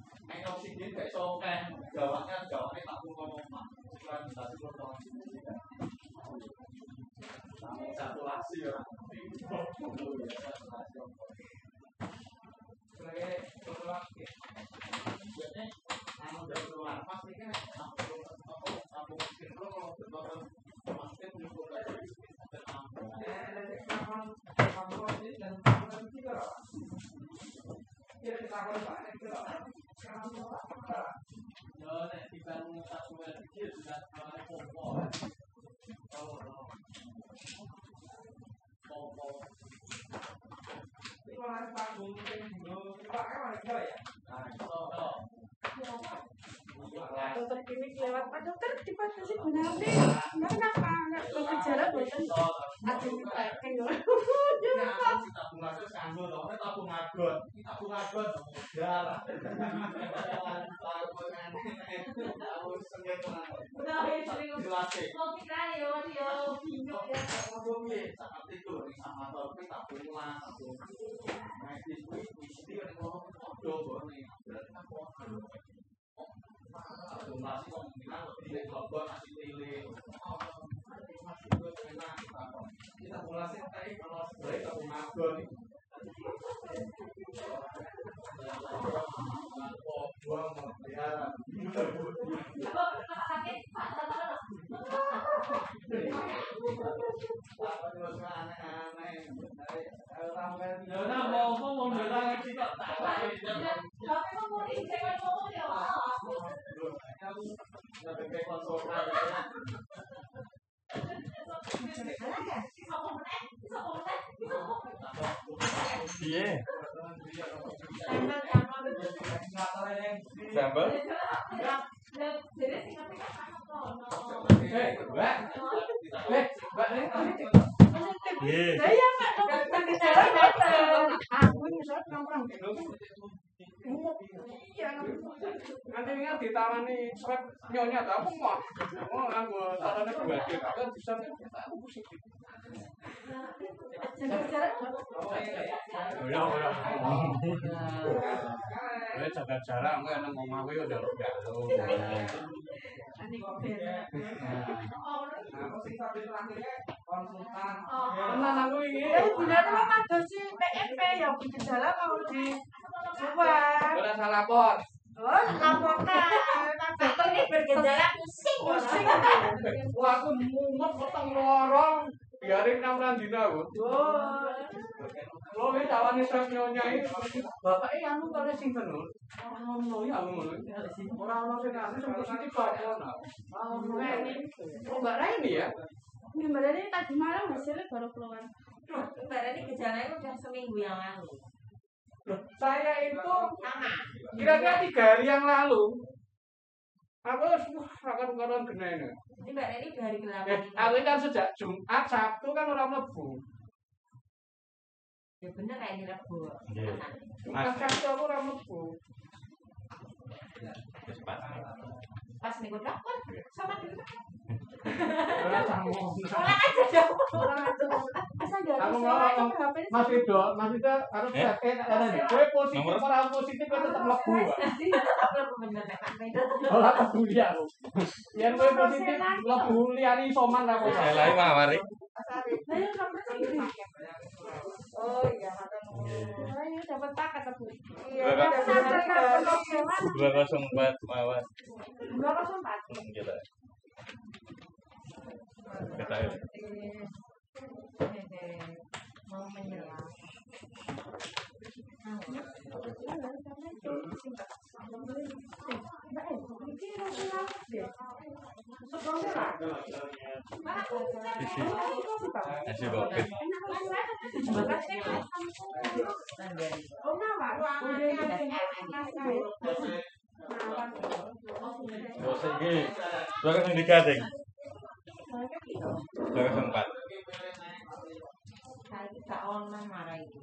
ya. Ya? Eh? Kan ya. Eh. Gua cuma gak iso jadi nah. Oh, marah. Ah, siratna aja lho. Seorang kan. Gila ya. Libur ya? Dokter klinik lewat Pak dokter di pada sih benar nih. Kenapa? Nek bergejala boten. Ada yang kayak tabung iki tabung agon darah. Kopi kali yo, yo, bingung ya. Kita mulai sih kalau sebaik. Gua mau bilang sih kok tak Tapi mau dicek ngomong ya? Iya. Kan ono. Eh, Mbak. Iya. Nongkrong. Iya. Nanti ingat ditawani swab nyonya tak aku mau. Oh, aku sarane dua kan bisa aku udah. Gue jaga jarak, gue nang omah gue udah udah. Aku terakhirnya konsultan. Aku ini. Ya benar kok ada si PMP yang bergejala mau di coba. Udah salah pos. Oh, laporkan. Dokter ini bergejala pusing. Pusing. Wah, aku mumet peteng lorong. Biarin enam dina aku. Oh. Lo ini tawani swab nyonya ini. Bapak ini anu kali sing bener. Orang ono ya aku ngono. Orang ono sing anu sing positif kok ono. Ono ini. Oh, Mbak Raini ya? Ini Mbak Dani tadi malam hasilnya baru keluar. Mbak Rani gejalanya udah seminggu yang lalu. Saya itu Sama. kira-kira tiga hari yang lalu. Aku wah, akan koron kena ini. Ini Mbak dua hari Eh, belakangan ini. aku ini kan sejak Jumat, Sabtu kan orang mlebu. Ya bener kayak ini. Iya. Jumat, Sabtu aku orang mlebu. Pas minggu depan sama di Ora sanggup. Orang aja dong. Asal jadi Aku soalnya ngomong, HP Mas Rido, Mas Rido harus Eh? ada nih. Gue positif orang positif gue tetap mlebu. Pak. Belum bener. Ora peduli aku. Yen gue positif liyane aku. Saya lagi mah mari. Ayo kamu sendiri. Oh iya. Ayo dapat paket aku. Iya, dapat paket. Dua kosong empat mawar. Dua kosong empat. Kita. Kita. Mau menyerah. Isi. Oh, nawar. Terus ini dua kosong empat. Saya kita online marah itu.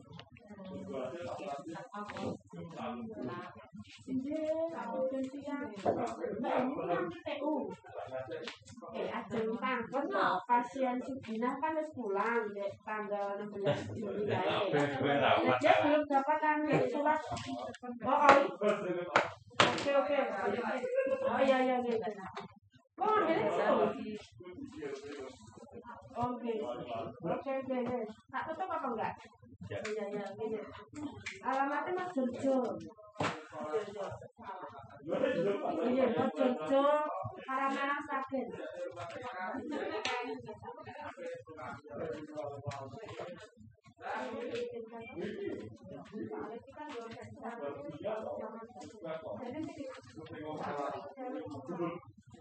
Eh, ada tangkon no, pasien Sugina kan harus pulang dek tanggal 16 Juli gue gue rapat. Dia belum dapat surat. Oh. Oke, oke. Oh, iya, iya, iya. Kok di situ? Oke. Oke, oke, oke. Tak tutup apa enggak? Ya. Iya, iya, gini. Alamatnya Mas Jojo. Jojo. Iya, Mas Jojo.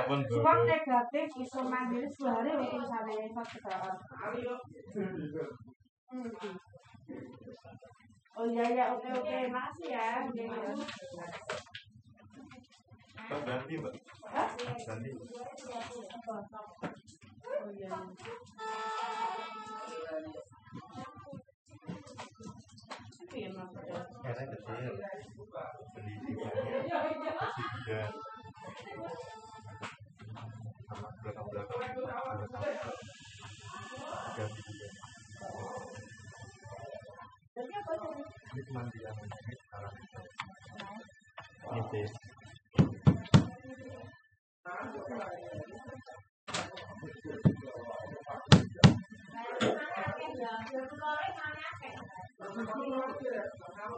ampun Bu. Uang negatif iso mandiri sehari untuk sampai satu saat. Oh iya iya oke oke makasih ya. Mbak ganti Mbak. Ganti. Oh iya. Karena kecil. Pendidikannya sekarang. Kita boleh urutannya kita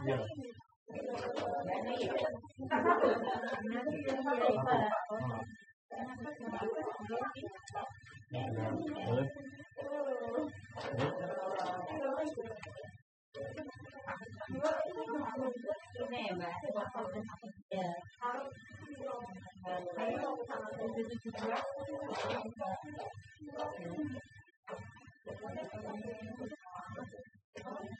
tuh. Cetak tahu.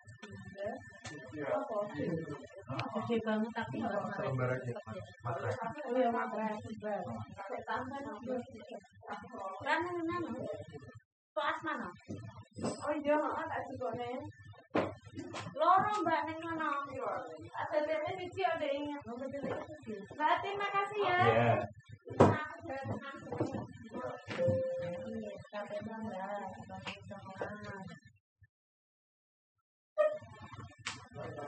Gede banget tapi ya, ya. Kan mana? Kok asmana? Oh iya, tak jebone. Loro Mbak ning ngono. Ada dene siji ada ingat. Mbak Tim makasih ya. Iya.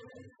Orang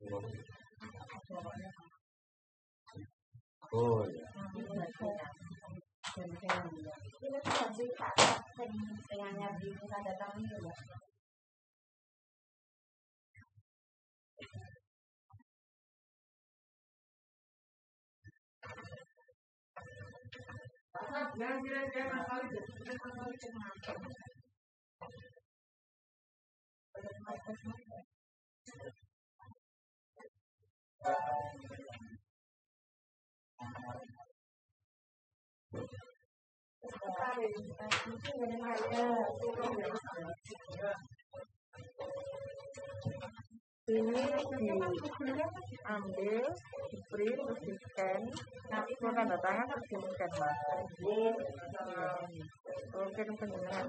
Heeh, SD loro. Tadi ya, Mas. Tadi. Aku tahu Mbak, ini ya Mbak. Ngomong. Oh ya. Ini diambil di print terus di scan nanti mau tanda tangan terus di scan mas oke penjenengan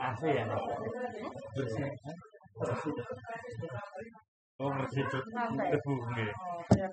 AC ya bersih oh bersih tuh debu siap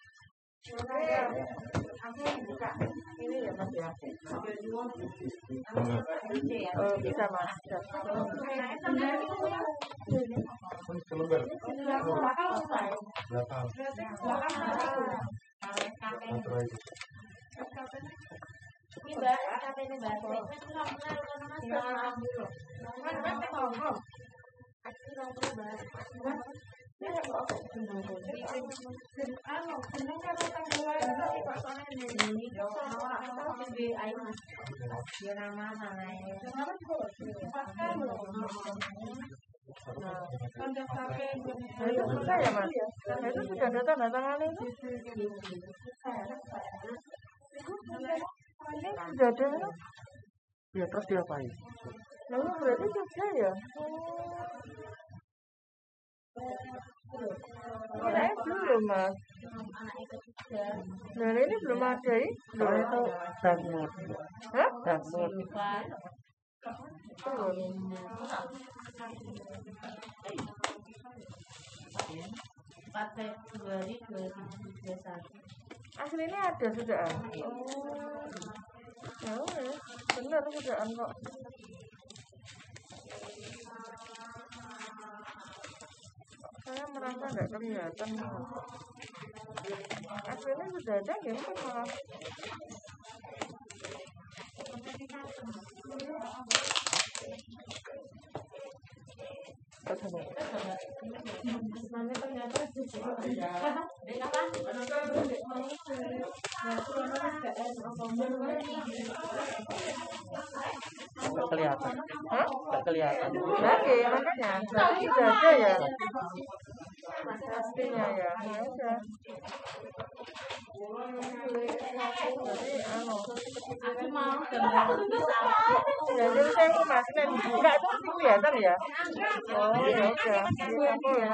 oh bisa mas? Satu aja. Ini Mbak, Mbak. Mbak. Ini Mas. Ya ya. Nah, ya nah, sudah kan? Ya terus diapain? lalu berarti sudah ya Kirain belum mas Dan ini belum ada ini itu. Hah? Darmur. Belum 4 Februari 2021. Aslinya ada sudah Oh Ya wes, benar sudah kok saya merasa nggak kelihatan. Aslinya sudah ada ya mungkin malah. Namanya ternyata Nggak kelihatan. Hah? Nggak kelihatan. Oke, makanya. Berarti ada ya. Pastinya ya. Ya. Udah aku mau gambar ya jadi saya mau masuk itu pasti kelihatan ya? Oh ya udah Jadi aku ya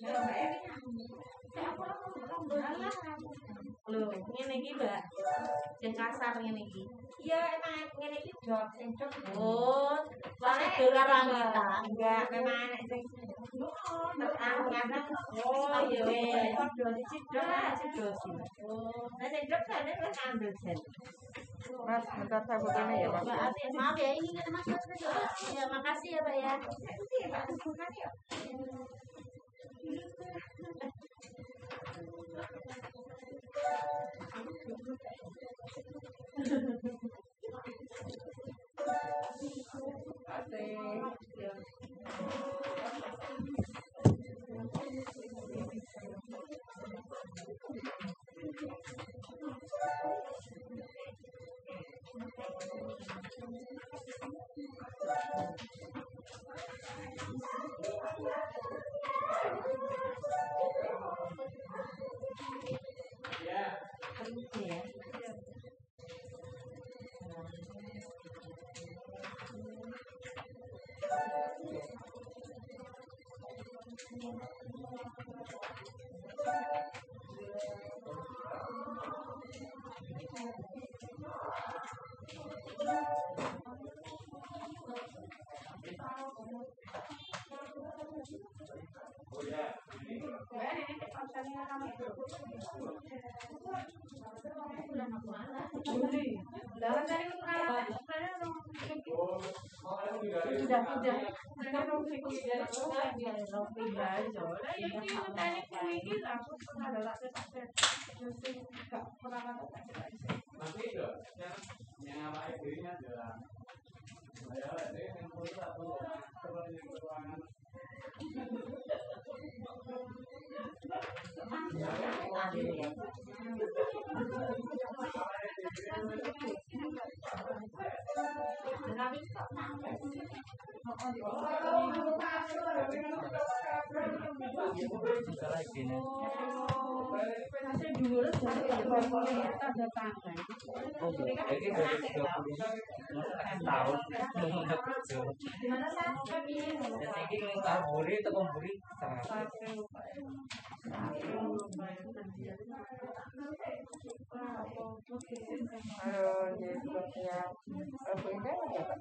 Ya ya Loh, ngene iki, Mbak. Sing kasar ngene iki. Iya emang ngene iki jok sing. Oh, soalnya dolar wanita. Enggak, memang anak sing Oh, iya. Padha dicidok lah cidosin. Nah sing jok jane wis ambil sen. Mas, bentar saya fotonya ya Mas. Ati, maaf ya, ini kan Mas Mas Mas. Ya, makasih ya, ya. Iya, Pak, ya. Pengalaman sebenarnya sudah sudah sudah mau pindah Nanti yang apa dirinya adalah saya yang satu seperti keuangan. Saya dulu dari ada tangga. Jadi dari 30 tahun? Dan ini kalau buri itu buri sangat. Halo, jadi sepertinya Aku ingat ya Pak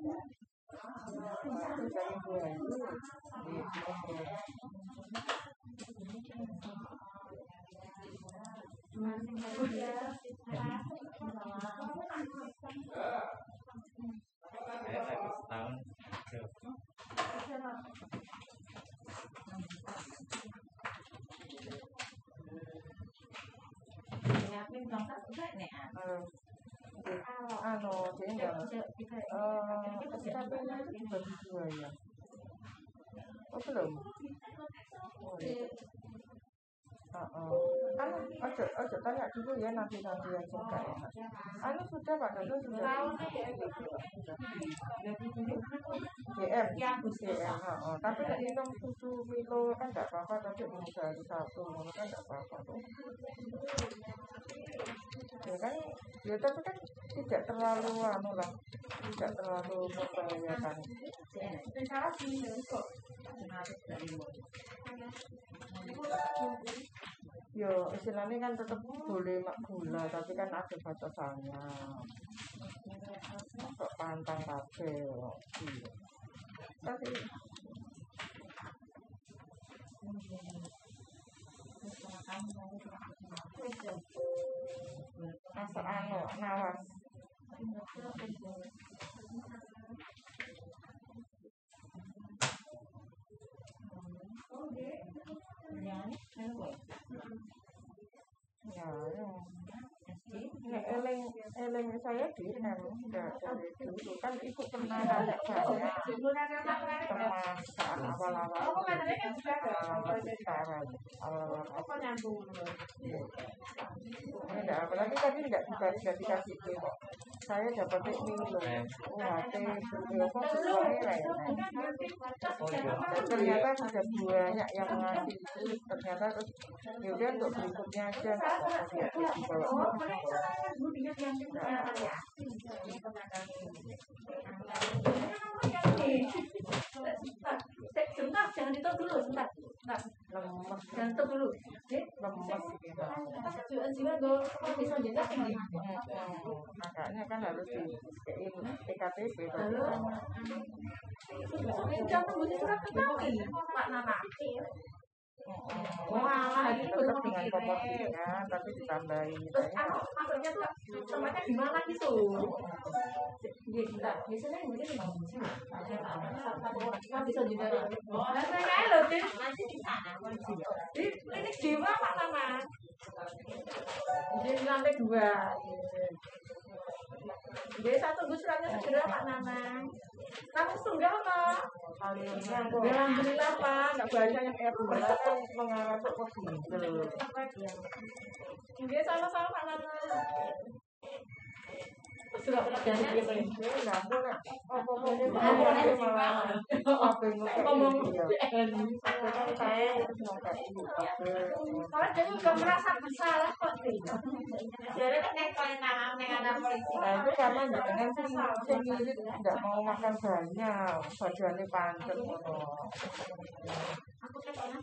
Aku cari dua itu Di sepertinya Terima kasih Terima Yakin berangkat enggak nih? Eh, anu dia enggak mas eh SKP-nya itu bagi dua ya oh belum oh, iya. Heeh. Kan ojo ojo tanya dulu ya nanti nanti ya mas. Anu sudah pak Dodo sudah? Sudah GM tapi hitung susu Milo kan enggak apa-apa tapi mau sehari satu kan enggak apa-apa tuh. Ya kan? Ya tapi kan tidak terlalu anu lah tidak terlalu membahayakan yo istilahnya kan tetap boleh mak gula tapi kan ada batasannya. Kok pantang kafe iya tapi masuk anu nawas ya ya Nek eling eling saya di dari dulu kan pernah nanya saya pernah saat awal-awal Aku katanya kan juga ada. awal sekarang awal-awal Apa nyambung? Ini enggak apa lagi tapi enggak juga tidak dikasih itu kok saya dapat ini UHT sesuai ya Dan ternyata sudah banyak yang ngasih itu ternyata terus yaudah untuk berikutnya aja nggak apa-apa dia dibawa Sebentar, jangan ditutup dulu, sebentar. Sebentar. lemes Jangan tutup dulu. lemes gitu Jiwa tuh bisa jelas ini. makanya kan harus di PKTP baru Jam tembusnya surat Pak Nana. Wah, tetap dengan komoditinya, tapi ditambahin. Terus aku maksudnya tuh tempatnya di mana gitu? Iya, kita biasanya mungkin di mana sih? Kan bisa daerah. Nah, saya loh, Tin. Masih di sana. Di klinik jiwa Pak Nana. Di lantai dua. Jadi satu bus suratnya segera Pak Nana. Kamu tunggal Pak? Alhamdulillah Pak, nggak banyak yang air mengarah ke Google. Dia sama-sama Pak Nana. Gitu ya. Yang gitu. Kan juga merasa bersalah kok sih. Jadi kan tangan ada polisi. Nah itu mau makan banyak, badannya pancet. Aku kan kok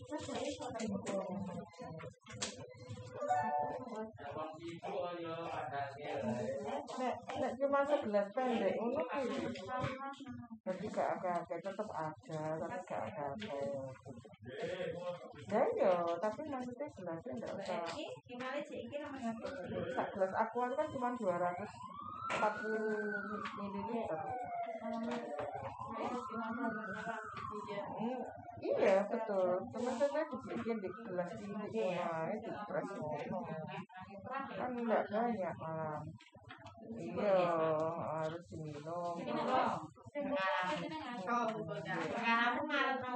Nek cuma segelas pendek kuwi. Jadi gak agak-agak tetap ada, tapi gak agak-agak. Dan yo, tapi maksudnya gelasnya nggak usah. Sak gelas aqua kan cuma 240 ml. Hmm, iya betul. Sebenarnya dibikin di gelas ini cuma di press. Kan nggak banyak malam. Iya, harus diminum.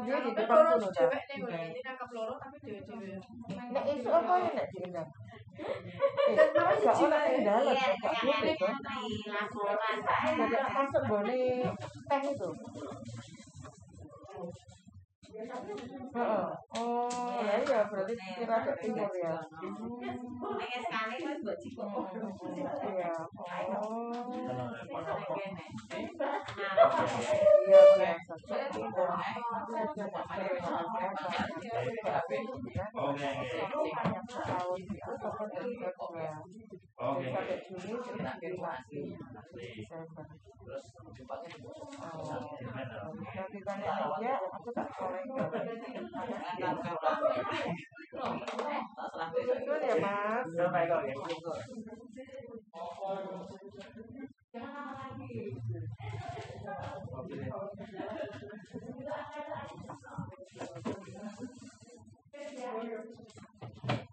Dia di depan loro dulu dewek dah. nih gue, ini kakak loro tapi dewe-dewe. Nek isu apa ya nek diundang? Eh, gak yang dalam, Iya, gak yang boleh kan? Jadi masuk bone teh itu. Oh, ya iya berarti kira ke timur ya. Nek sekali kan buat. Iya. Oh. Nah, Iya biasa. Oke. Oke. Okay. Pakai dulu kita evakuasi. Terus tempatnya di Kalau kita aja, aku tak korek. Betul ya mas. Sampai kau ya. Thank you.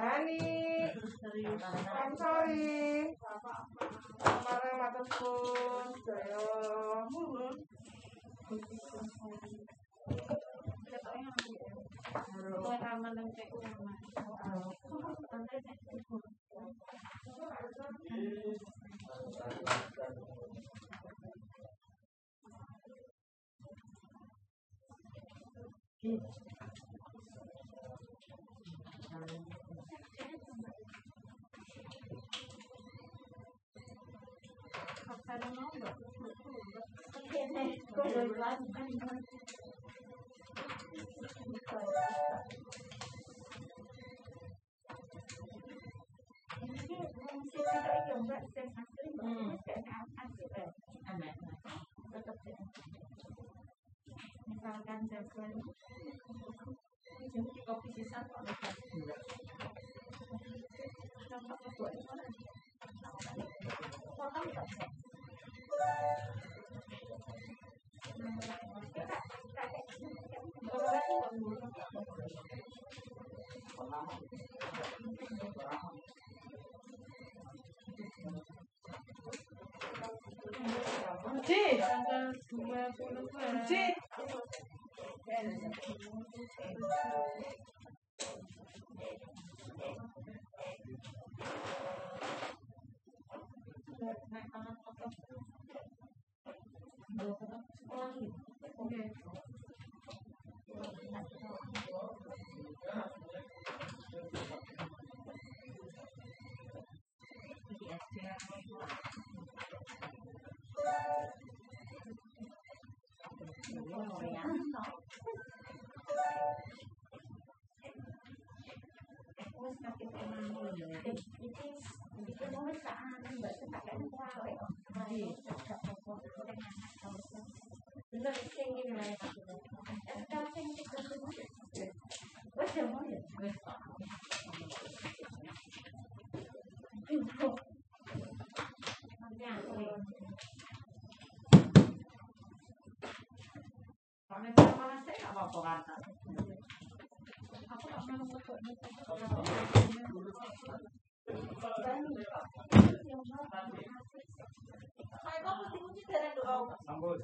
Hani, I'm sorry. Amara Matasbun Jaya Thank you. Hani, I'm sorry. Kemarin matur pun, saya. Misalkan jagoan. Kopi sisa kok Okay. Tak anu mbak tak kan kuwi. Mari tak apa Bener sing iki lho. Tak sing iki Wes ya mau ya. Wes tak. Nanti aku Kalau misalnya mana sih nggak apa-apa kata. Aku nggak mau ngomong Saya kok mesti kunci dari doa. Sambut.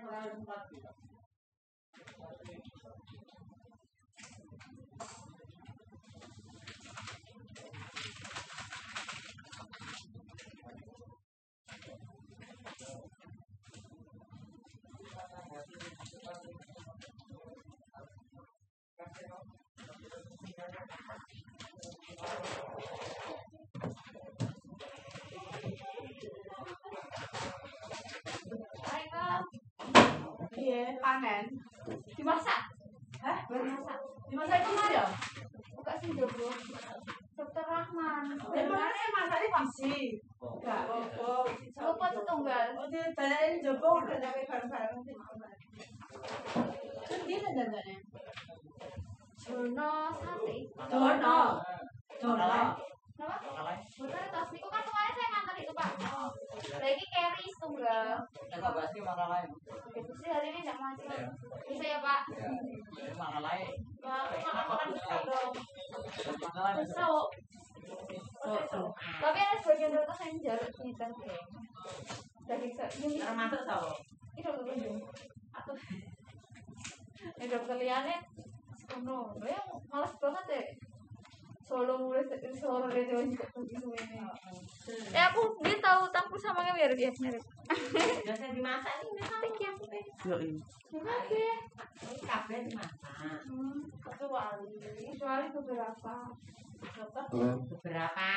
Ayo, Iya, panen. dimasak. Hah? Dimasak. Dimasak itu ya? Buka sing jowo. Dokter Rahman. Dan mana masaknya visi? Enggak. Lupa setunggal. Oh, dia balain jopo udah sampai bareng-bareng. Terus dia ada dandannya? Jono sate. Jono. Jono. Kenapa? Kan kemarin saya ngantar itu Pak. Lagi carry tunggal. Enggak pasti makan lain. Itu hari ini nggak maju. Bisa ya Pak. Makan lain. Pak, makan makan besar dong. Makan lain. Besok. Tapi ada sebagian saya yang jarak kan. Daging Termasuk kunjung. Atau ini dokter liane. Sekono. Ya malas banget deh. Solo mulai dari solo dari pergi semuanya. Ya aku dia tahu tampil sama kayak biar dia mirip. Biasanya dimasak nih, misalnya Thank you. Terima kasih. ini kabeh dimasak. Hmm, Kecuali. kecuali beberapa. Beberapa.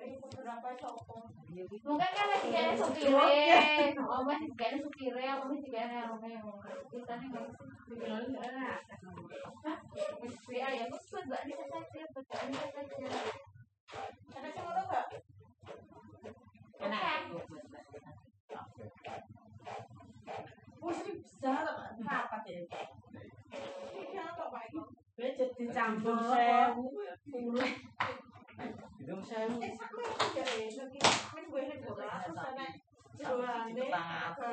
Beberapa sopo. Mungkin kan lagi kayak supire, oh masih kayak supire, aku masih kayak Romeo. Kita nih nggak sih. Ya aku suka nggak bisa saja, bisa saja. Ada yang ngono enggak? Enak. Wis bisa Pak. Rapat ya. Iki apa, Pak? Becet dicampur sewu. Mulai. Hidung sewu. Eh, aja ya. Kan ini kok aku sana. Jualane.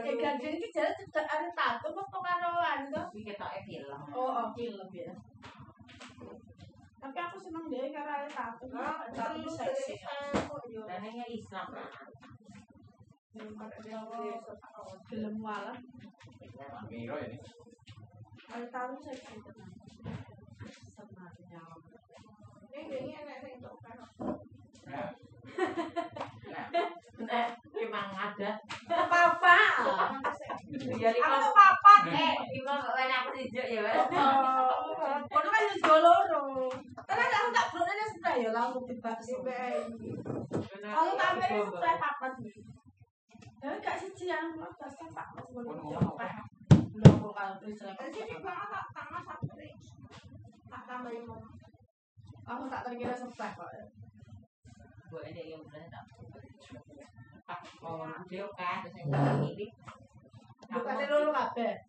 Eh, ganjen iki jalan tidak ada tato apa karoan to? Iki ketoke film. Oh, film ya. Tapi aku seneng deh karena ada tato. Tato seksi. Dan ini Islam. Film malah. Miro ini. Ada tato seksi. Ini kan. Nah, Eh, memang ada. Ya. Eh, ya, kan ya. Ya kalau tak satu Tak tambahin mau. Aku tak terkira sebah kok. Buat ini yang bener tak. Tak mau video kan, terus yang ini. Bukannya loro kabeh.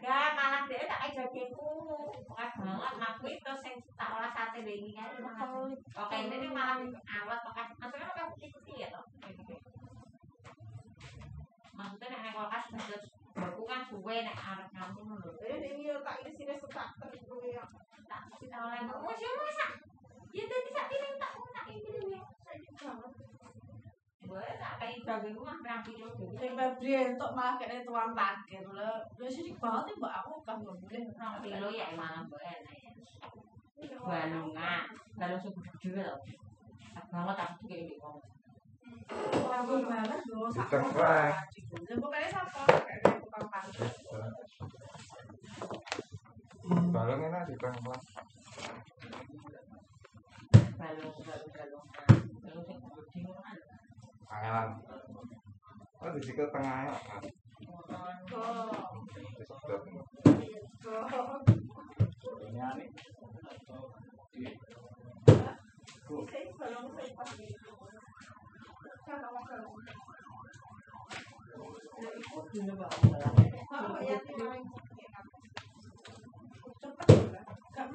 Gak malah dia tak kayak jadiku Pokoknya banget aku itu sing tak olah sate bengi kan Oke ini nih malah awet pokoknya Maksudnya pokoknya putih-putih ya toh Maksudnya nek nek kulkas terus Baku kan suwe nek arep ngampung lho ini yo tak isi sini suka terus gue ya. Tak kita oleh Mas ya masak? Ya tadi sak piring tak tak ini ya. Boleh tak kayak daging rumah berang kilo Sing Febri untuk malah kayak tuang parkir lho. Lho sih banget mbak. Aku kan nggak boleh. Rong kilo ya malah boleh Balungan Balung subuh juga loh Tak banget aku tuh kayak gitu Aku banget lho sak. Diterang. Ya pokoknya siapa kayak tukang parkir. Balong enak di bang sing gede kan Angelan. Oh di situ tengahnya kan. Ini aneh. Sing balong sing pas iki. Kan awak kan. Ya iku dene Pak. Apa ya paling cepet juga.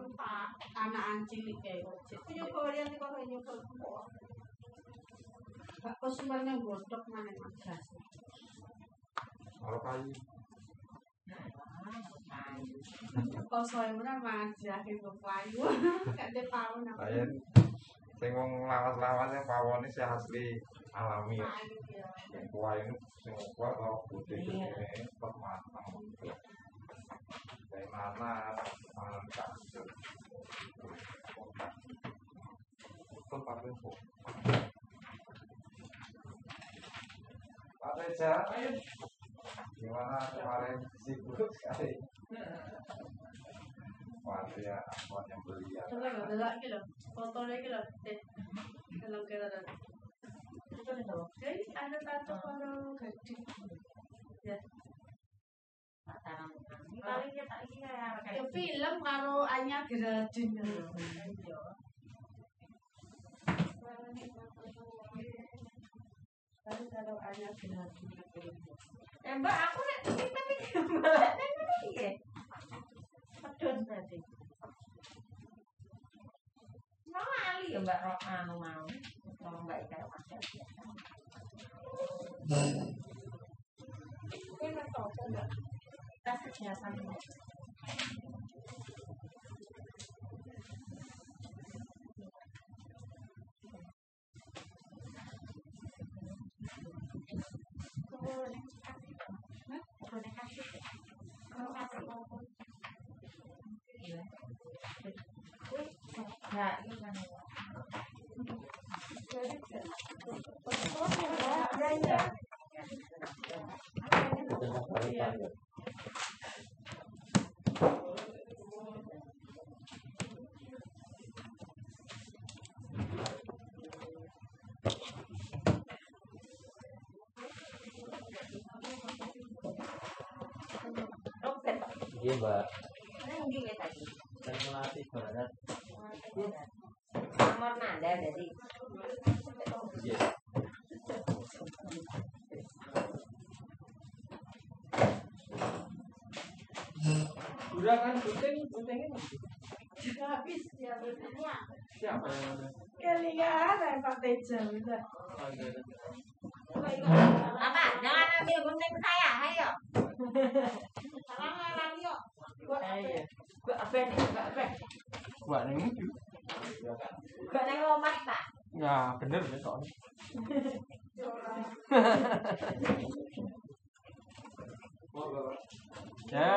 mentah. Anak cilik kayak Aku nyoba yang di kau nyoba. Gak konsumennya godok mana mas. Kalau kayu. Kau soalnya mana maja itu payu. Gak ada. Saya sing wong lawas-lawasnya pawone sih asli alami. Ya. Yang kuah ini sing kuah kalau putih ini matang. Dari mana malam kasur. Itu paling kok. Pak Reja, gimana kemarin sibuk sekali? Waduh ya, akuat yang beli ya. Eh, kalau kira ada. Tato kalau gading. Ya, Ini paling kita ini ya ya film karo Anya Gradin. Tapi kalau Anya Gradin. Eh mbak aku nek kita pikir malah nek piye? Pedon tadi. Mau ali ya mbak Ro anu mau. Kalau mbak Ika. Kita tahu enggak? Kita kebiasaan mbak. Ya, ini kan. Roket. Iya mbak, kan melatih banget. Nomor nada jadi. Iya. Udah kan syuting, syutingnya Sudah habis ya berikutnya. siapa yang ada? Pak. Oh, ada, ada. Apa? Jangan ambil gunting saya, ayo. Salah lagi yuk. Ayo. Gua apa nih? Gua apa? Gua nih Gua neng omah tak. Ya bener ya soalnya. Ya.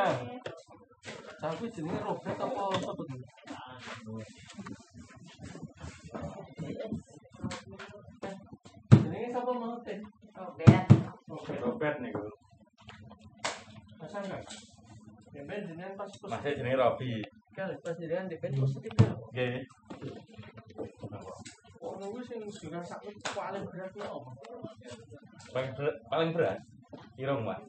Tapi jenenge Robert apa iki? Jenenge sapa mau ten? Robert. Robert. Robert nih gue. Masa enggak? Ya Ben jenengan pas Masih jenenge Robi. Kali pas jenengan di ben positif ya. Nggih. Wong kuwi sing paling berat apa? Paling berat, paling berat. Irung, Pak.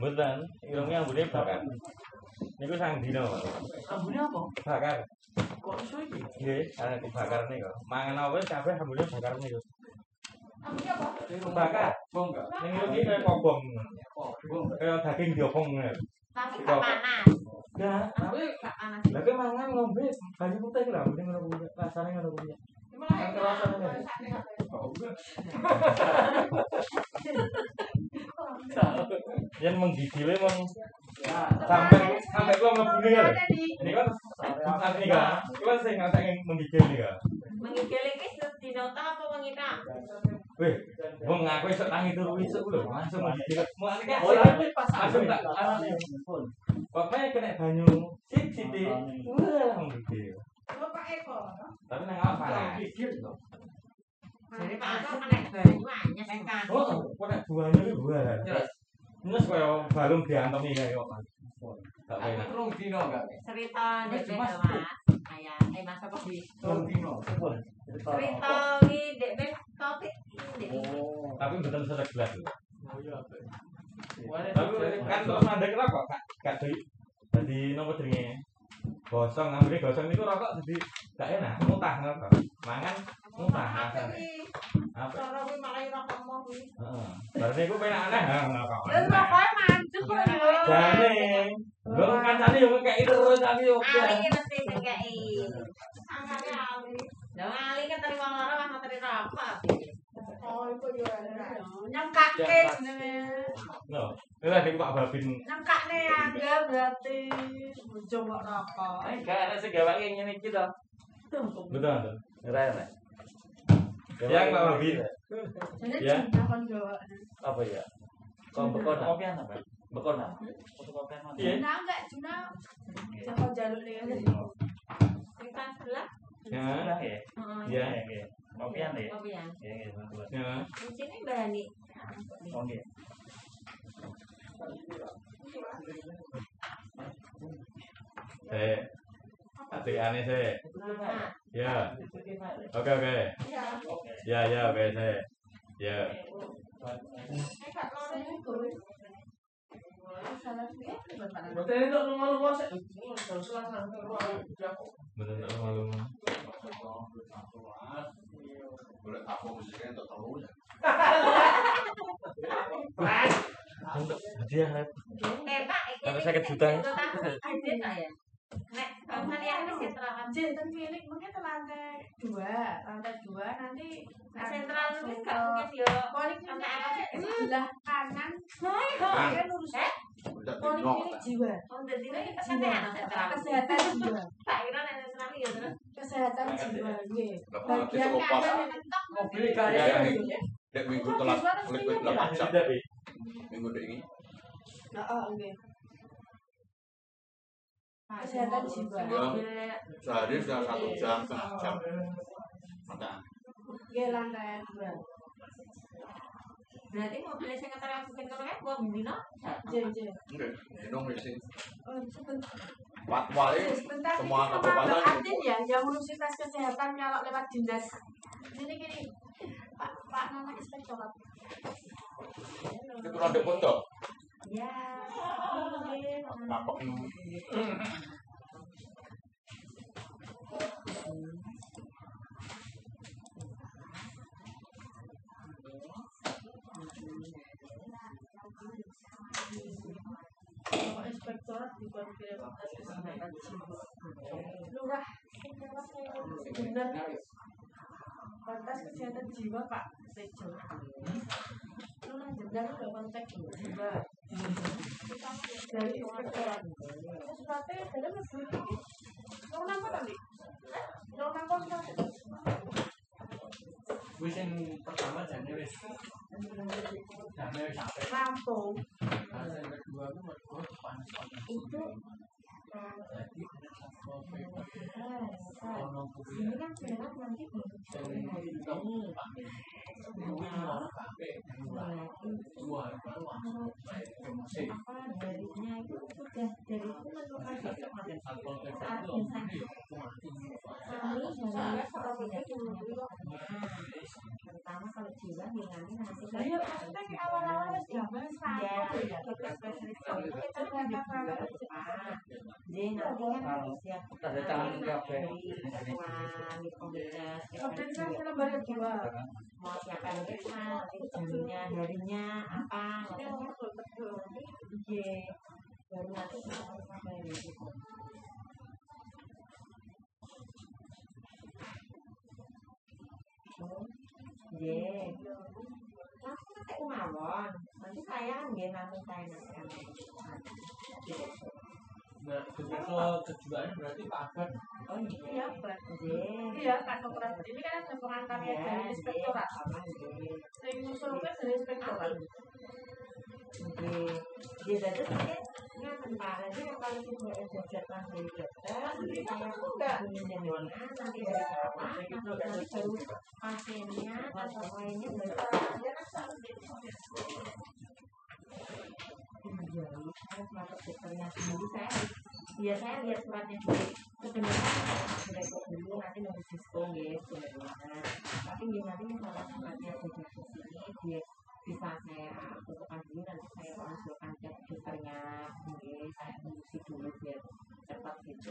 Mboten, irungnya ambune bakar. Niku sang dino, Pak. Ambune apa? Bakar. Kok iso iki? Nggih, ana dibakar niku. Mangan apa wis kabeh ambune bakar niku. Ambune apa? Bakar. Bong enggak? Ning iki kaya kobong. Bong. Kaya daging diopong. Tapi Kok- panas. Nah, Tapi panas. Lah ki mangan ngombe banyu putih lah, mending ngono kuwi. Rasane ngono kuwi. Kan ngono. Yen menggigil mong sampai sampai kula mlebu ya. Ini kan nanti kan, itu kan sing ngasih menggigil nih kan. Menggigil iki sedinota apa mengita? Wih, wong aku iso tangi turu isuk lho, langsung menggigil. Mulane kan Oh, langsung ini pas langsung tak arane. Pokoknya kena banyu sik sithik. Wah, menggigil. Bapak Eko. Tapi nang apa panas. Jadi Pak Eko kena banyu anyes. Oh, kena buahnya itu buah. Nyes kaya balung diantomi kaya apa. Gak enak. Rong dino enggak? Cerita Mas. Ayah, eh Mas apa di? Rong dino. Cerita iki dek Ben topik dek. Tapi betul sudah gelas. lho. Wah, Tapi kan terus mandek rokok gak gak di jadi nopo jenenge? Gosong, ambil gosong itu rokok jadi gak enak, muntah ngono. Mangan muntah rasane. Apa? Cara kuwi malah ora komo kuwi. Heeh. Berarti iku penak aneh ha. Terus pokoknya mancuk kok yo. Jane. Lho kancane yo ngekeki terus tapi yo. Ali ki mesti kei. Sangkane Ali. Lah Ali kan teri wong loro mah teri rokok. Oh, itu yo enak. Nyengkake jenenge. No. Lah Pak Babin. Nyengkakne ya berarti bojo kok rokok. Eh, gak ada sing gawake ngene iki to. Betul. betul. Ora enak. Yang Pak Babin. Ya. Apa ya? Kok bekona? Kopian apa? Bekona. Fotokopian mana? Iya. Juna enggak Juna. Joko jaluk nih. Kan sebelah. Ya. Sudah ya? Heeh. Iya. Kopian ya? Kopian. Iya, iya. Ya. Di sini. Oh, iya. Eh. Hati aneh sih. Nah, Ya. Oke oke. Ya ya oke. Ya. Eh, Pak, iki 50 juta. Ajeng ta ya? Nek sampean yang di sentral Jantan klinik mungkin lantai dua, lantai dua nanti sentral itu gak mungkin yo. poliklinik Sampai apa sih? sebelah kanan, Ah. ya lurus Eh? Poliklinik jiwa, Oh, dadi ini kesehatan sentral. kesehatan jiwa, Tak kira nek sentral ya terus. kesehatan jiwa, nggih. Gak pernah Bagian kanan yang mentok Mobil Ya, kaya. ya, Dek minggu telat, kulit kulit delapan jam. Minggu dek ini. Nah, oh, nggih. Kesehatan jiwa. Ya, sehari sudah satu jam, setengah jam. Mata. Nggih lantai dua. Berarti mobil sing ngetara oksigen kono kan. Oh, Sebentar ini semua kabupaten. Ya, yang tes kesehatan nyalok lewat dinas. Gini gini, Pak Pak Nana Inspektorat. itu pondok. Ya. Kapok Inspektorat di. Lurah. Kontes kesehatan jiwa Pak Tejo. Lurah jenderal udah kontak jiwa. Dari Inspektorat. Suratnya ini. Tadi? Wis yang pertama jane wis. Jane wis sampai. Lampung. Yang kedua itu Itu itu itu itu promosi. apa darinya itu sudah dari itu menentukan saat itu insan mati. kami dari provinsi dulu pertama kalau jiwa nanti ya awal-awal ya ya. kita spesialis itu kita kan ada program jadi nanti kan Tanda tangan dari ketuaan komunitas Waktu itu kan? kedua. mau siapa yang kita harinya apa iya baru nanti kita di situ Iya. Langsung nanti mawon. Nanti saya nggih nanti saya nanti. Nah, ketika kejuaraan berarti paket. Oh iya, Iya. Iya, Kak Dokter. Ini kan ada pengantarnya Iya, dari inspektorat. Sing ngusulke dari inspektorat. Oke, dia jadi kalau dokter, nanti baru pasiennya atau lainnya baru kan selalu masuk dokternya sendiri saya ya saya lihat suratnya dulu. Sebenarnya saya rekod dulu nanti mau diskon sebenarnya tapi dia nanti kalau suratnya sudah di sini dia bisa saya tentukan dulu nanti saya konsulkan ke dokternya mungkin saya induksi dulu biar cepat gitu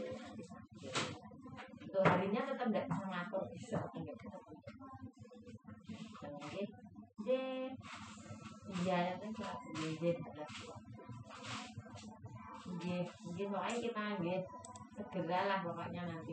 untuk harinya tetap nggak bisa ngatur bisa enggak iya Nggih, nggih pokoknya kita segera lah pokoknya nanti?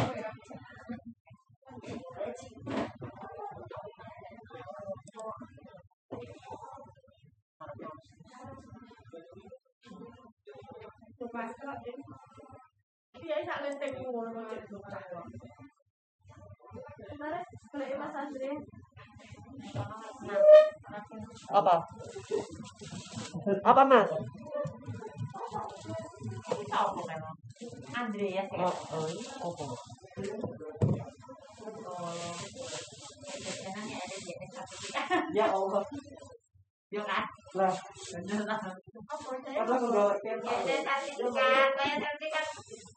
Ngono balik Mas Andre. Apa? Apa mas? Andreas ya. Oh, oh, apa? Di atas Ya Allah. Yo kan? Lah, Apa saya? apa enggak? Sertifikat, saya arung kan ya? Ya ya. Ya. Tapi kan.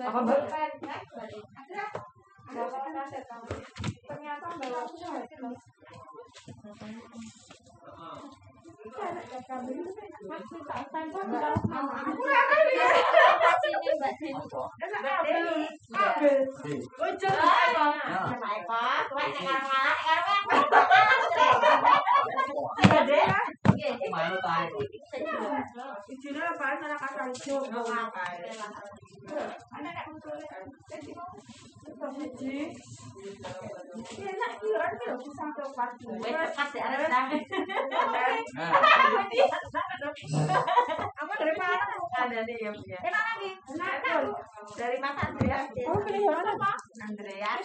Apa mbak? Ternyata Aku Malu tahu. Izinnya apaan anak asal itu? Anak kayak betul. Siji. Enak tuh kan tuh bisa keempat. Apa dari mana? Enak lagi. Enak tuh. Dari Mas Andreas. Oh, kelihatan apa? Andreas.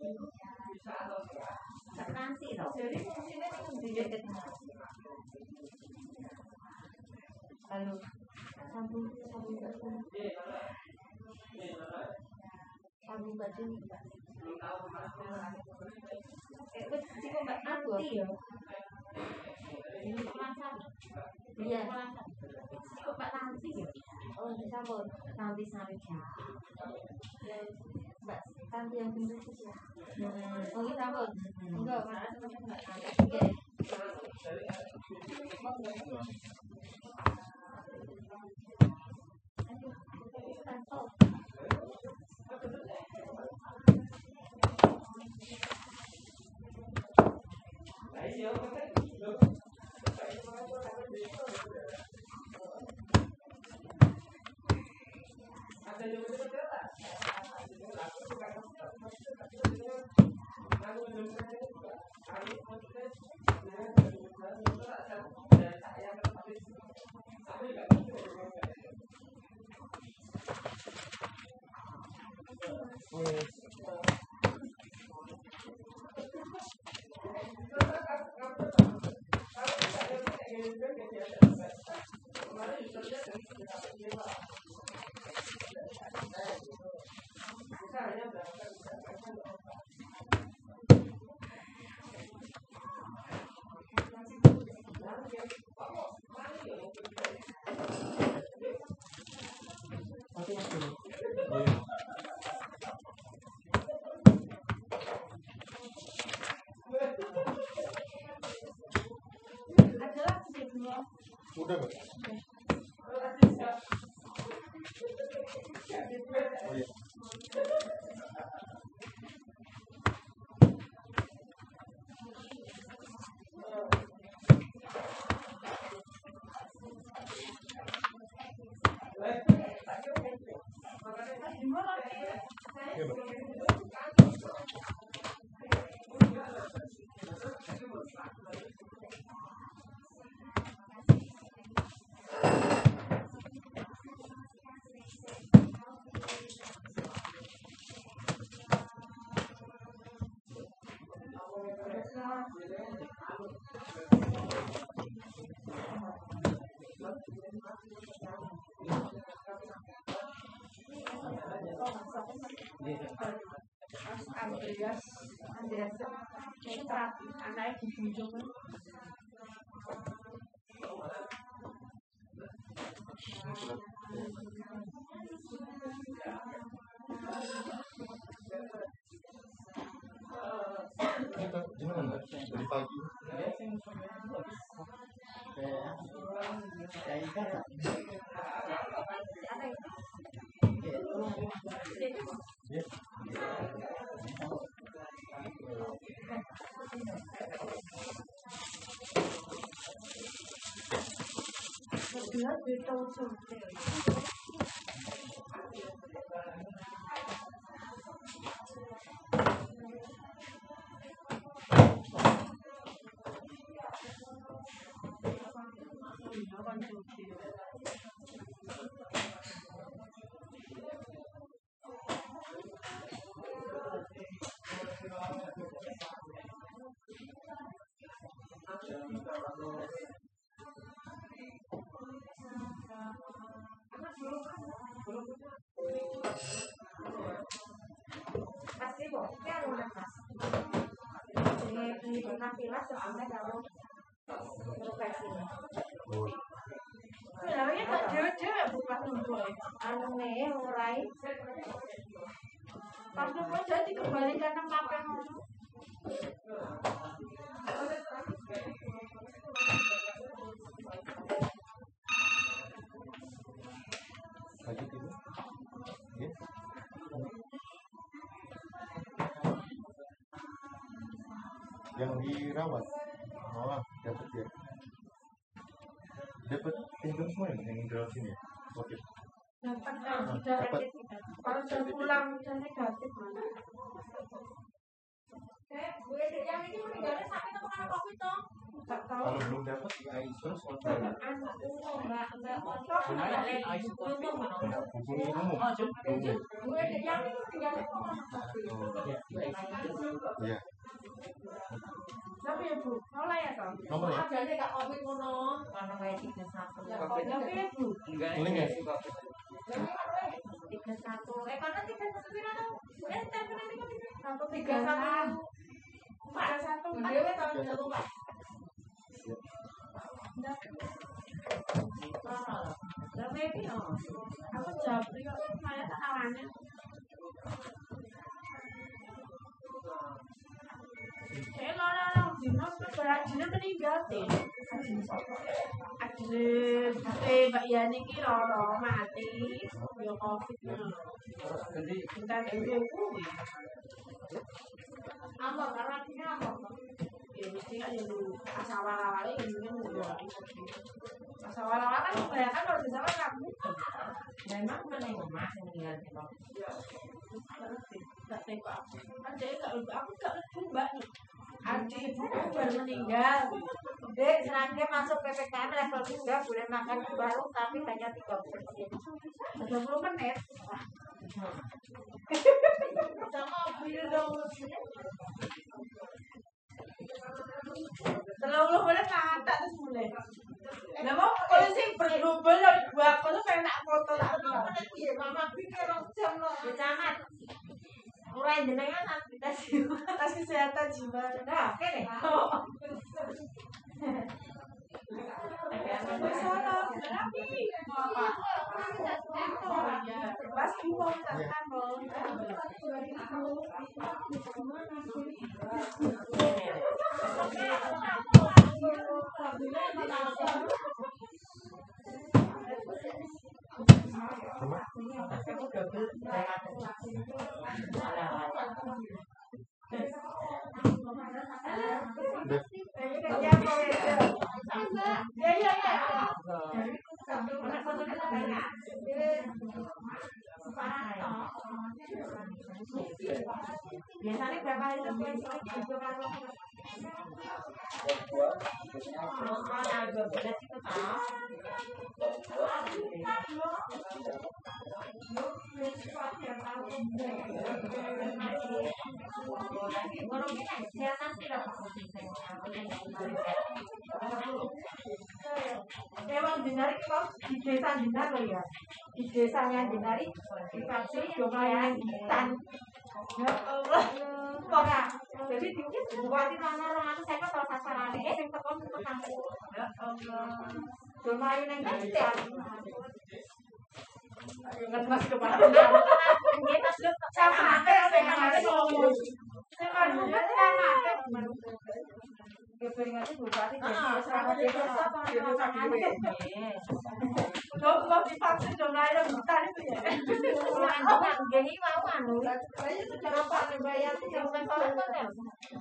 apa namanya. kuwi. Iya, Mas. Enak ke rumah dari duit. Oke. Oke, jatah solo tapi. Jadi fungsinya di Lalu sambung sambung baju. Sambung baju. Eh, wis sing mbak aku ya. Iya. Kok Mbak Tanti ya? Oh, sambung. Tanti sampai ya. Mbak Tanti yang bener itu ya. Oh, ini sambung. Enggak, Mas. Mbak terapi anaknya di Bujung Dia beda usul. pasti pokoknya udah mas. Jadi penghitungan pilas sebenarnya kalau profesi. Sebenarnya tak jauh-jauh bukan anu nih pas tumpul jadi kembali ke tempat yang dirawat. Oh dapat ya? Dapat tinggal semua ya yang dirawat sini? Oke. Dapat Ah, sudah dapat. kalau sudah pulang sudah negatif mana Eh, gue yang ini meninggalnya sakit apa karena covid toh? Kalau belum dapat ya enggak enggak enggak meninggalnya kok karena covid. oh iya tapi ya bu mulai ya toh nomor ya Ada nih kak covid ngono. Karena kayak tiga satu. Ya tapi ya bu. link ya Tiga satu. Eh karena tiga satu pira tuh? Eh tapi nanti kan satu tiga tiga satu. satu tiga satu empat Dewe tahun satu pak. Aku kok saya tak awalnya saya lora orang dino berat dino meninggal sih Adile, Mbak Yani ki loro mati. Jadi Kita kuwi. Apa karena ini apa? Ya mesti kan yang dulu asawal-awalnya yang dulu ya. Asawal-awal kan kebanyakan kalau di sana kamu Memang mana yang emak yang meninggal di bawah? nggak tengok aku. Kan dia nggak lupa aku nggak lupa mbak nih. Ibuku baru meninggal. Dek, serangga masuk PPKM level 3 boleh makan warung tapi hanya 30 persen. 20 menit. Sama mobil dong. Telung puluh boleh kata terus mulai. Nah mau kalau sih perlu boleh gua kalau pengen tak foto tak apa. Mama pikir orang jam lo. Kecamat. Mulai dengan kan kita kasih kesehatan jiwa. Nah, oke. deh. Salah, tapi apa? Pas ibu kan mau. Ya ya ya. Biasanya berapa hari sebelum itu kalau Memang jenari kalau di desa jenar loh ya. Di desanya jenari divaksin lumayan instan. Ya Allah. bupati nomor orang aku saya kalau sasaran yang tekan untuk kamu cuma ini yang kita ingat mas kepala kita sama sama sama sama sama sama sama sama sama sama sama sama Kepengen itu bupati jadi sama dia sama dia Lo mau divaksin dong lain hutan itu ya. Jadi mau anu, Kenapa bayar yang sekolah kan ya?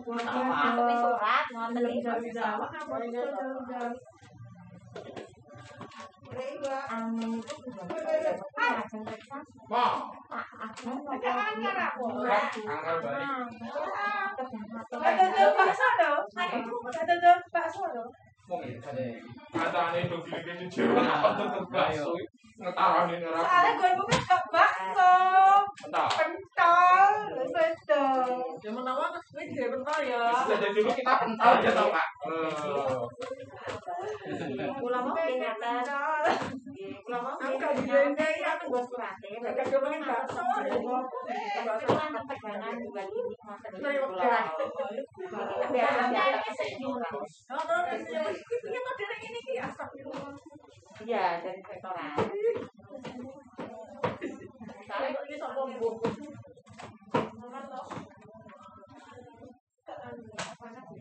Masuk surat, mau beli anu itu angkat balik. Ada ada bakso dong. Ada ada bakso dong. Ya ada. Ada ane itu. Sudah dulu kita aja tau ngomongin bakso. Juga. Oh, terus Iya, dari sektoran. Soalnya kok ini sombong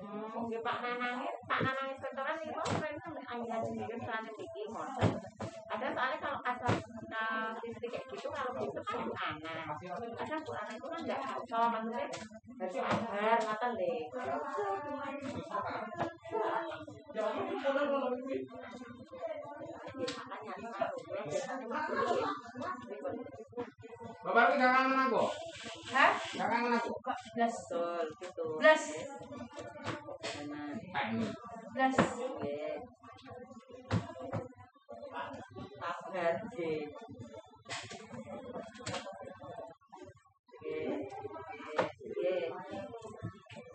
bu. Ya. Pak Nanang, Pak Nanang sektoran itu kan itu anggaran sendiri peran yang bikin ada soalnya kalau asal nah, listrik kayak gitu kalau gitu kan anak. Kadang bu anak itu kan nggak hafal maksudnya. Harus agar ngoten deh Bapak ini gak kangen aku. Hah? Gak kangen aku. Blas. betul betul Blas. Blas. oke. Oke, oke, oke.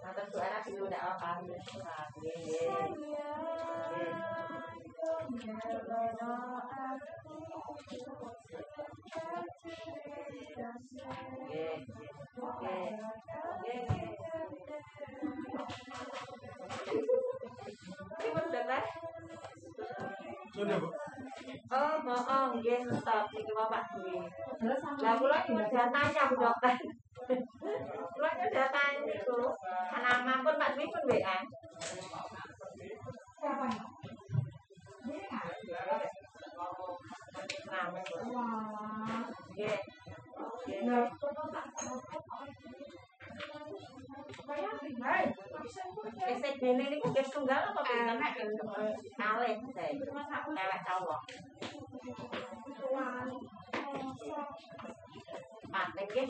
Mata suara dulu enggak apa-apa. Oke, oke. Sudah kan? Bu. Oh, bohong, nggih stop iki Bapak tanya Bu Dokter. Tanya WA. Nama SDB ini mungkin tunggal apa pinter? Cewek cowok. Mungkin.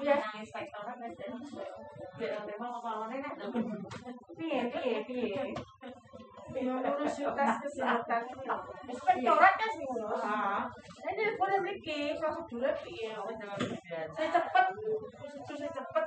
Iya, kan. Piye, piye, piye. Tes kesehatan. Kan ngono. Ini boleh mriki prosedurnya piye? Saya cepet, prosedurnya cepet.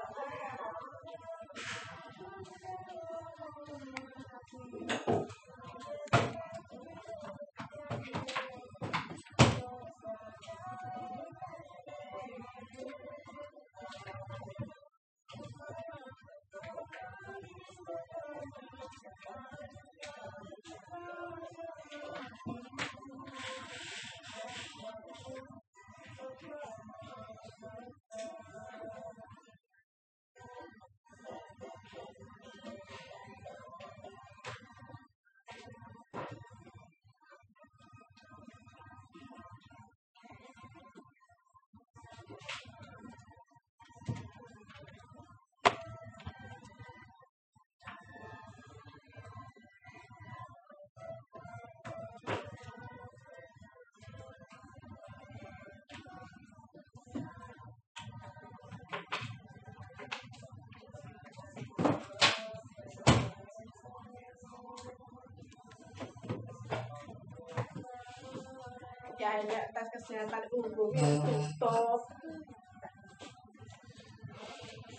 ya, tes kesehatan umum itu tutup.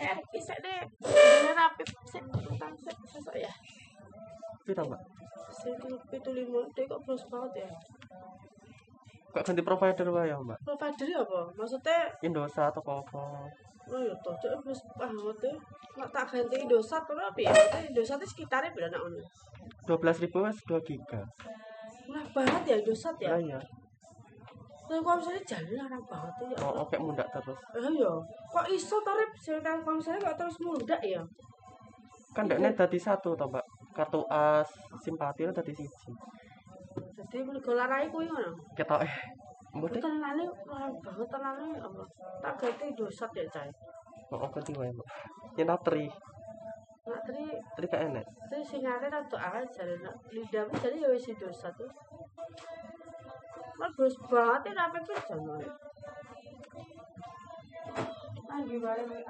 Eh, bisa deh. Bener rapid sih, tentang sesok ya. Pita, Mbak? Itu lima, dia kok bros banget ya. Kok ganti provider wae ya, Mbak? Provider ya apa? Maksudnya, Indosat atau apa? oh ya toh, dia bros banget ya. Nggak tak ganti Indosat, apa apa ya? Indosat itu sekitarnya berapa nak ono? 12.000 wes 2 giga. Murah banget ya Indosat ya. Lah ya. Kalau misalnya jalan larang banget ya. Oh, oke mundak terus. Eh ya, kok iso tarif sel Telkomsel kok terus mundak ya? Kan ndekne dadi satu to, Mbak. Kartu as simpati dadi siji. Jadi mergo larai kuwi ngono. Ketoke. Mbok deh. Tenane larang banget tenane apa? Tak ganti Indosat ya, Cai. Oh, ganti wae, Mbak. Yen tri. Nak tri Tri gak enek. tri singane rada awet jare nak lidah jadi ya wis dosa tuh. Bagus banget ya apa kerja nih. Lagi balik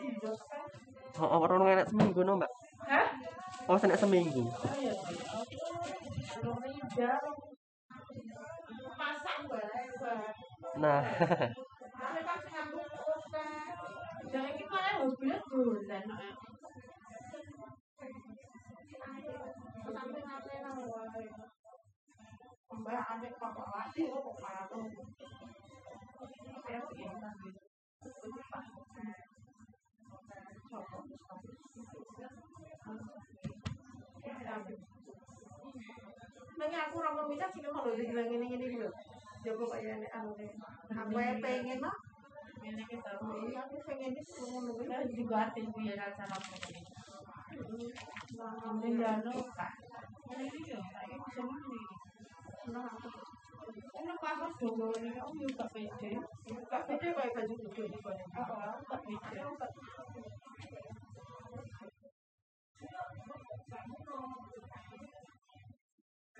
di dosa. Oh, oh orang enak seminggu no, Mbak. Hah? Oh, enak seminggu. Oh iya. Masak. Nah, Nanya aku orang meminta sih kalau udah bilang ini ini dulu. Coba kayak ini anu deh. Aku yang pengen mah. Ini kita Iya, aku pengen itu mau nunggu juga biar apa ini. Ini. Ini ini semua ini. Nah, ini dulu ini aku juga pede. Pede kayak baju. Oh, pede.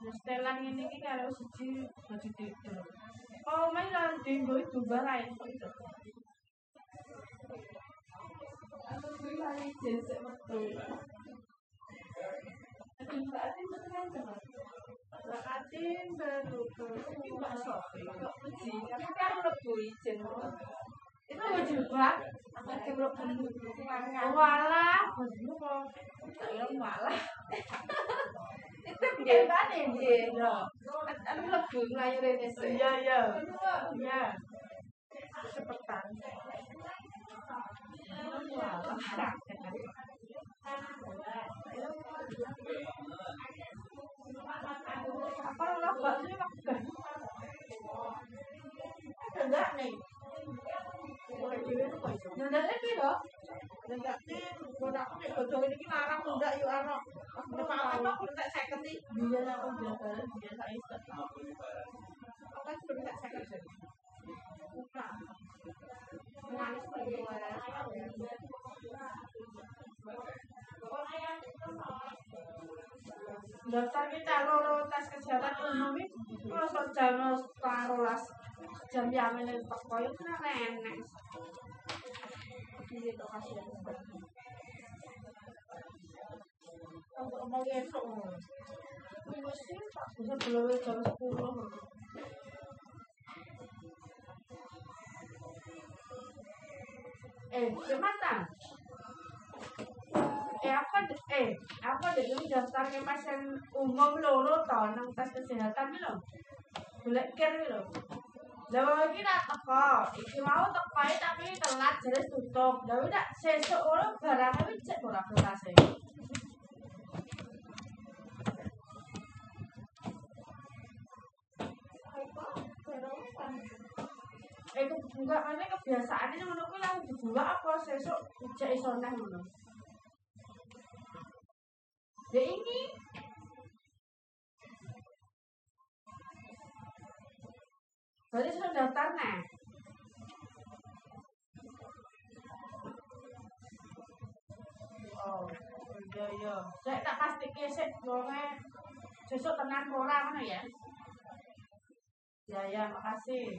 Setelan ini ki karo siji baju tidur. Oh, main lan dinggo itu barai itu. Aku bilang jese metu. Saatin betul Saatin baru ke Mbak Sofi kok puji karena kan udah izin nggih. Yo. anu lebu melayu rene sih. Iya, iya. Iya. Cepetan. Apa lo bakso ini makan? Enggak nih. Nundaknya piro? Sih, buat aku nih bodoh ini larang enggak yuk aku kan sudah second sih. Bukan. Manis banget. Daftar kita loro tes kesehatan itu masuk jam setengah rolas jam yamin itu toko itu nenek. Kasihan. untuk mau besok mau masih udah belum jam eh cematan eh apa eh apa dari daftarnya pasien umum loro tau nang tes kesehatan lo boleh kiri lo Lalu lagi tak teko, iki mau teko tapi telat jadi tutup. Lalu tak sesuk ora barang tapi cek bola kertas. Itu enggak ini kebiasaannya ngono kuwi langsung dibuka apa sesuk cek iso neh ngono. Ya ini Berarti sudah daftar nih. Oh, iya iya. Saya tak pasti kesek wonge sesuk tenan ora ngono ya. Ya ya, makasih.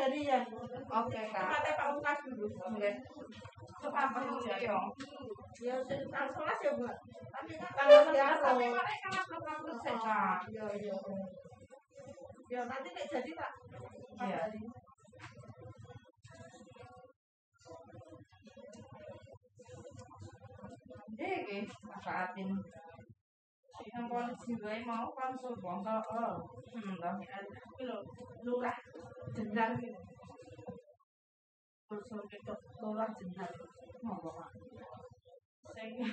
dari yang Oke kak. Pak Lukas dulu. Ya? Ya, tanggal sebelas Bu. Tapi kan Tanggal 11 tapi kan upload upload saya, Kak. Ya, nanti jadi Iya. deh guys manfaatin yang kalau sih mau kan suruh buang kalau oh hmm tapi tapi lo lu lah jendal gitu suruh itu lu lah jendal mau gak saya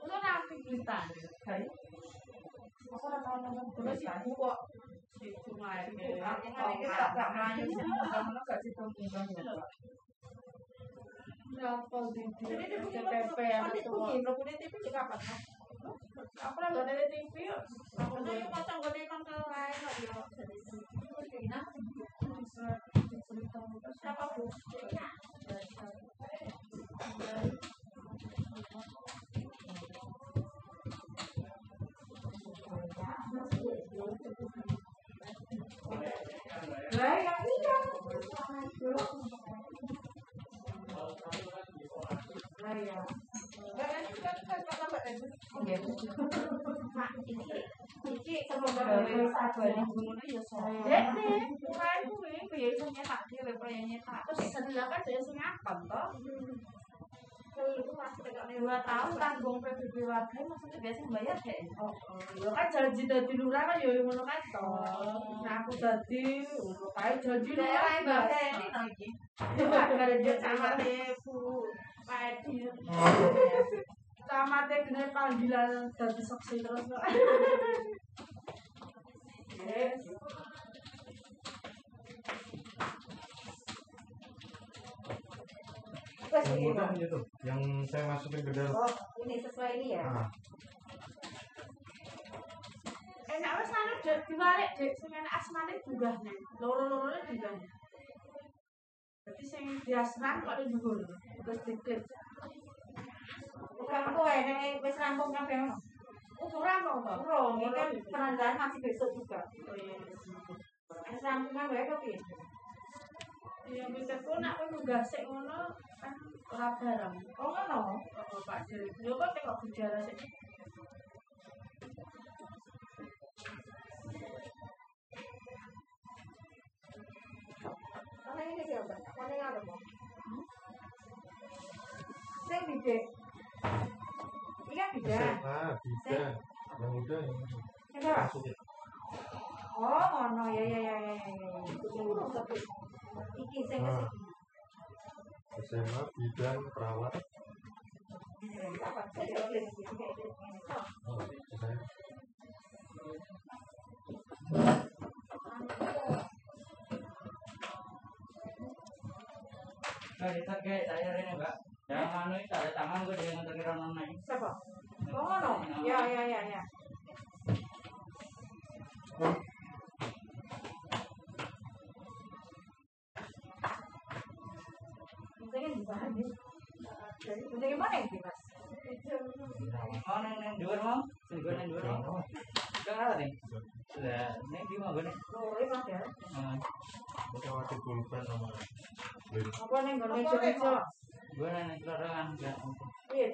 lu nggak aktif berita kan masa orang tahu nonton berita sih aku kok cuma ya kan ini nggak nggak main sih nggak nggak sih belum punya TV juga kapan? Aku lagi dari TV yuk. Aku nih pasang gede kontrol lain kok siapa bu? Lah ya Semoga ya saya. Mulai kuwi kaya nyetak. Terus sedelah kan. Itu masih nih Dua tahun tanggung PBB warga maksudnya biasanya bayar deh. Oh, oh. Ya kan janji dadi lurah kan ya ngono kan to. Nah aku dadi kae janji lurah Mbak ini lagi. Ada Dia sama sama deh. deh Bu. Padi. Camate gede panggilan dadi saksi terus. Yes. Wes yang saya masukin ke dalam Oh, ini sesuai ini ya. ah Enak wes anu dek diwalik dek sing enak asmane juga nih. Loro-lorone juga. Berarti sing diasran kok dhuwur. Terus diklik. Bukan kowe nek wis rampung kabeh ono. Ukuran kok. Urung, ini kan penandaan masih besok juga. Oh iya. Rampungan wae kok piye? Ya pikirku nak kowe munggah sik ngono kan ora. Oh ngono. Oh Pak Dil. Yo kok tengok bicara sik. Mana ini sih? Mana yang ada. Iya ah bisa yang yang Coba. masukin Oh, ngono ya ya ya ya ya. ya. Iki sing Ah. SMA bidan perawat apa? Saya oleh iki kayak gini. oh, saya Nah, kita kayak saya ini, Mbak. Yang anu itu ada tangan gue dengan terkira naik. Siapa? Oh, ngono. Ya ya ya ya. Nih. Mungkin mana yang dibahas? Oh, neng neng neng nih? Lah, neng di nih. Mas ya. Kita waktu pulpen sama Apa neng neng enggak. Iya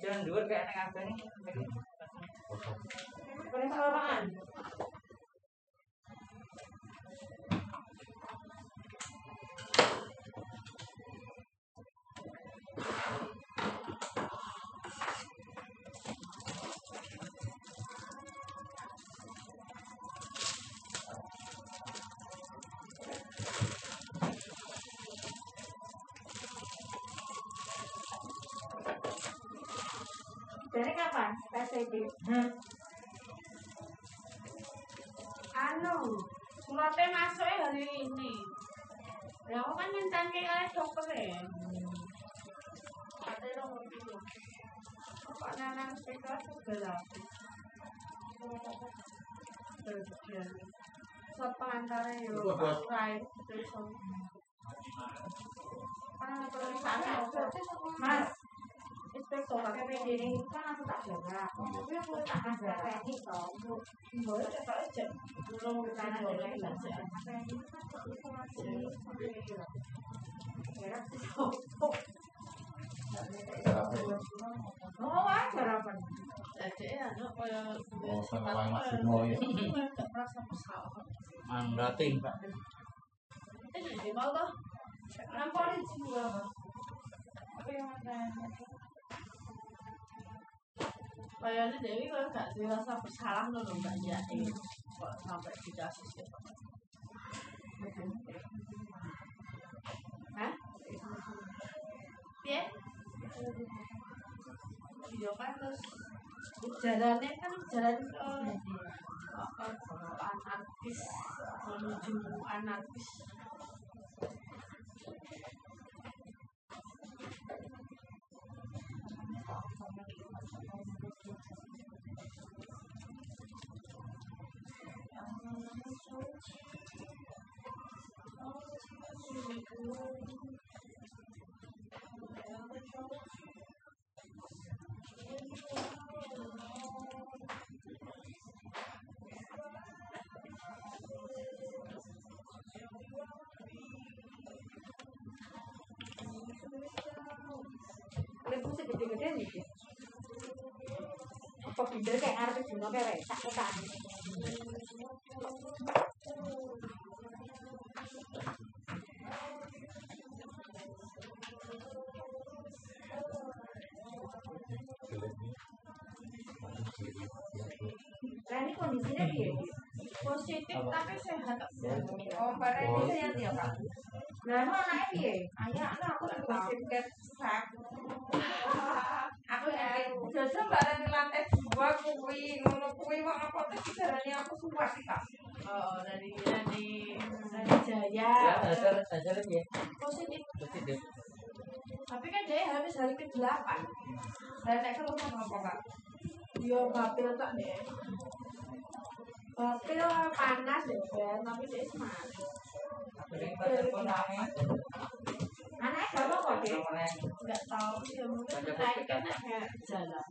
jalan kayak neng apa nih? Dari kapan? PSBB. Anu, suratnya masuknya hari ini. Ya aku kan nyentan kayak dokter ya. Ada dong itu. Kok nanang yo. Terus. Ah, tulisannya Mas, inspektor KPPD ini kan aku tak jaga. Tapi aku tak kasih teknik toh. Boleh tak aja. Belum kita ada yang aja. Oh, wajar apa? Jadi anu kaya Oh, sama ya. Itu jadi mau toh. Yang ada? Kayaknya Dewi kalau gak dirasa bersalah loh loh mbak ya kok sampai dikasih sih. Hah? Iya? Iya kan terus jalannya kan jalan ke anarkis menuju anarkis Kok bintir kayak artis, bintir kayak retak-retak. Ini kondisinya dia. positif tapi sehat Oh, pada ini sehat ya pak. Nah, lu anaknya piye? Ayah, aku basket sak. Aku yakin jajal barang di lantai dua kuwi, ngono kuwi kok apa tuh sejarahnya aku suka sih kak. oh dari dari dari Ya, Jaya hajar hajar ya. positif Positif. tapi kan dia habis hari ke-8. Saya naik ke rumah apa kak? Yo bapil tak deh. Bapil panas deh, tapi dia semangat. Anaknya berapa kok dia? Enggak tahu sih, ya mungkin kan jalan.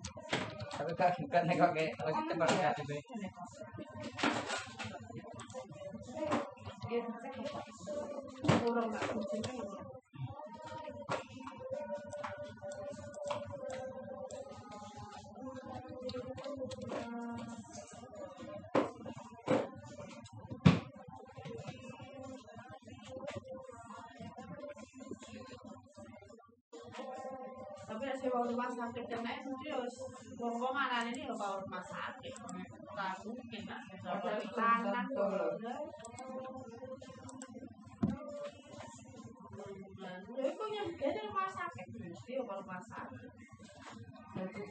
Tapi kak bukan nih kok kayak lagi tembak nggak gitu. Kurang nggak kucing. Tapi nek sewa rumah sakit mesti harus wong wong anak ini ya bawa rumah sakit. Nggak mungkin ada tangan tuh. Ya itu yang dia di rumah sakit. Mesti ya bawa rumah sakit.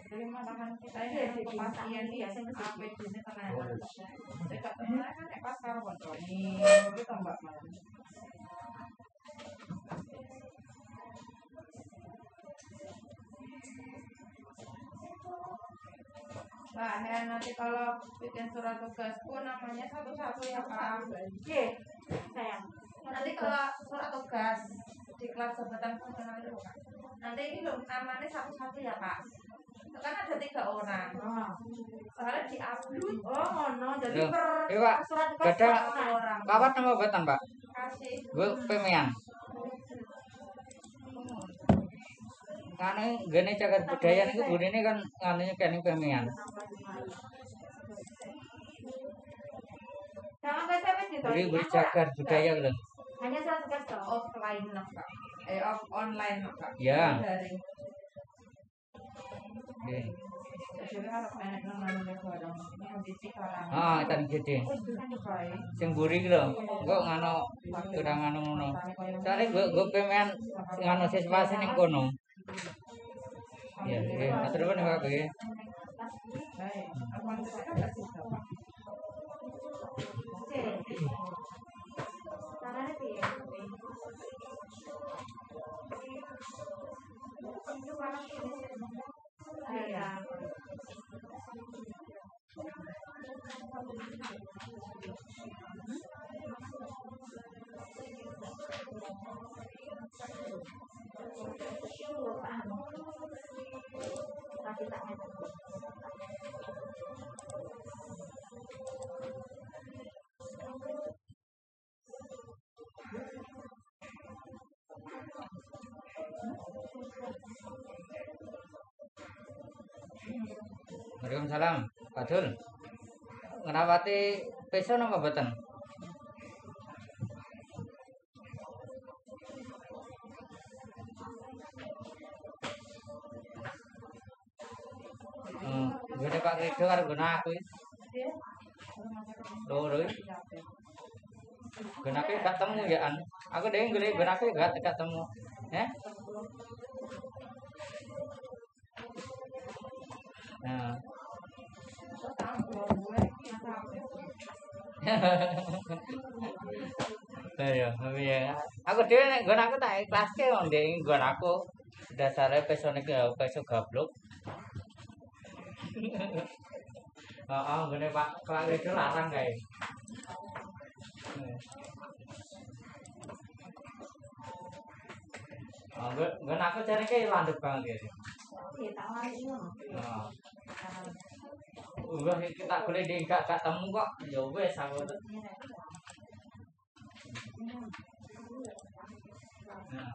Terima tangan kita ini di dia saya. Saya tak pernah kan nek pas karo kontrol. Ini kita mbak malam. Mbak, ya nanti kalau bikin surat tugas pun namanya satu-satu ya Pak. Oke, sayang. Nanti kalau surat tugas di kelas jabatan fungsional itu Pak. Nanti ini loh namanya satu-satu ya Pak. Kan ada tiga orang. Soalnya di upload. Oh, ngono. Jadi Loh, per Pak. surat tugas satu orang. kawat nama batan pak. Kasih. Gue pemean. Karena gini cagar budaya nih gue ini kan. Jangan baca gitu. Beri beri cagar budaya gitu. Hanya tugas toh, offline Kak. Eh, off online Kak. Ya. Oke. Jadi harus enak nang barang. Ini bisa orang. Ah, tan gede. Sing buri gitu. Gue ngano udah ngano ngono. Soalnya gue gue pemean ngano siswa sini kono. Ya, oke. Atur apa nih pak? Oke. Baik. Assalamualaikum. Waalaikumsalam. Pak Dul. Ngrawati peso napa mboten? Gue Pak Rido karo guna aku. Loro. Guna aku gak temu ya an. Aku dhewe golek guna aku gak gak temu. Eh? Nah. Ayo, ya. Aku dhewe nek nggon aku tak ikhlaske wong ndek nggon aku dasare pesone ke peso gablok. Heeh, nggone Pak Pak itu larang kae. Oh, nggon aku cari kae landep banget ya. Iya, tak lari ngono. Nah. Udah kita boleh di gak gak temu kok. Ya wes aku. Nah.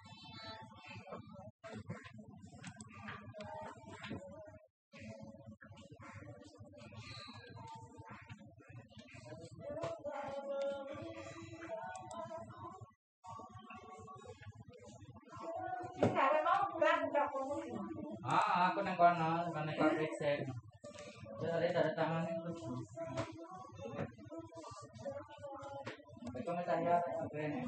Ah, aku nang kono, nang pabrik sih. Jadi ada tangan itu. Saya apa ini?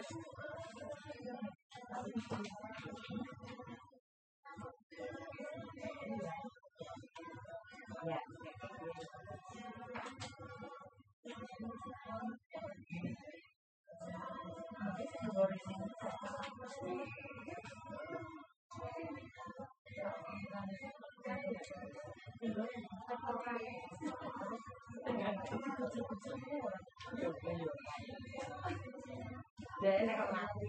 Để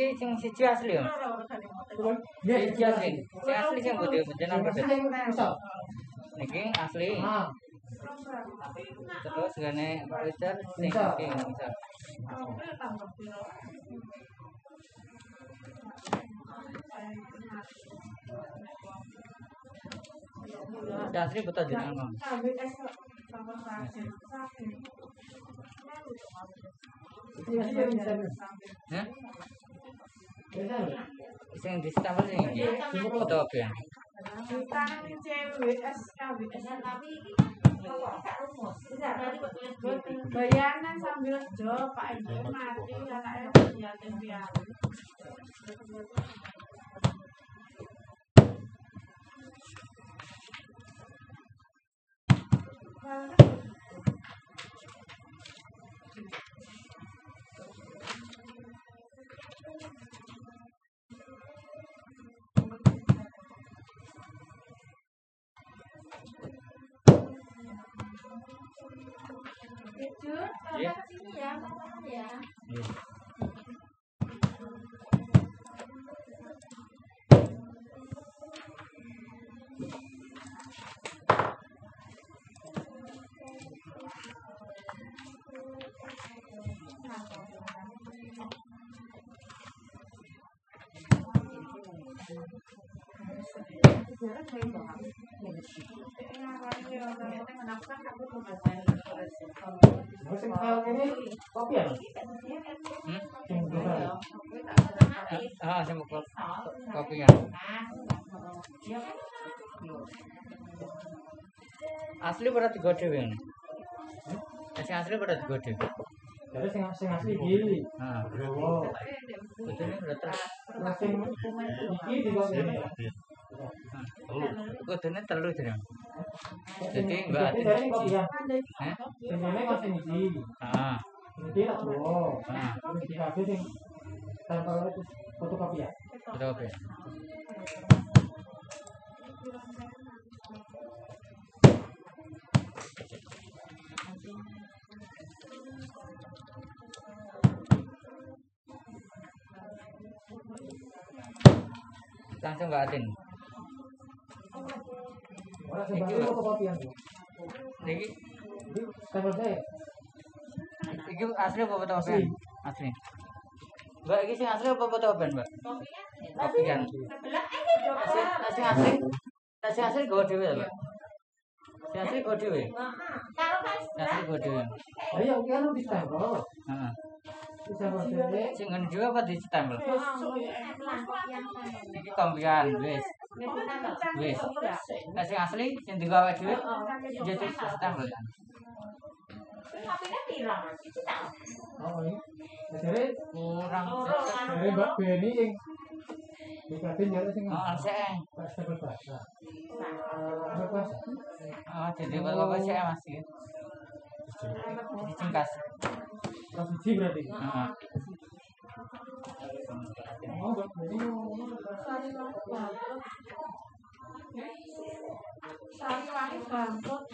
Iki sing siji asli ya? Ya, siji asli. Sing asli sing putih putih nomor Niki asli. Terus gane Richard sing iki asli betul jenengan. Bang. Hah? Sing di stempel ini. Ini foto apa ya? bayangan sambil jawab Pak Ibu mati anaknya air yatim piatu. Thank you. Jujur, Iya. Bapak sini ya, Kopi ya? Hmm? Ah, sing kopi kopi ya. Asli pada tiga ini. Sing asli tiga dhewe. Jadi sing sing asli iki. Ah, nah sing iki di kok ngene. Kudune telu jeneng. Jadi. Hah? Sing ngene kok sing tak Sing iki kabeh sing tanpa fotokopi ya. Langsung Mbak Atin. Ora sebab iku kopian. Iki sebab dhe. Iki asli apa foto kopian? Asli. Mbak iki sing asli apa foto kopian, Mbak? Kopian. Sebelah iki yo asli. Asli asli. Asli go dhewe ya, Mbak. Sing asli go dhewe. Heeh. Asli go dhewe. Oh iya, iki anu di stempel. Heeh. Sing ngene juga apa di stempel? Iki kopian, wis. Wis. Lah sing asli sing digawe dhewe jadi stempel. Oh ini. Jadi Kurang dari Mbak Beni yang dikatin nyari sing Oh, sik. Pak stempel bahasa. Bahasa. Oh, jadi apa sih Mas iki? Dicingkas. Siji berarti. Heeh. Sariwangi bangkut.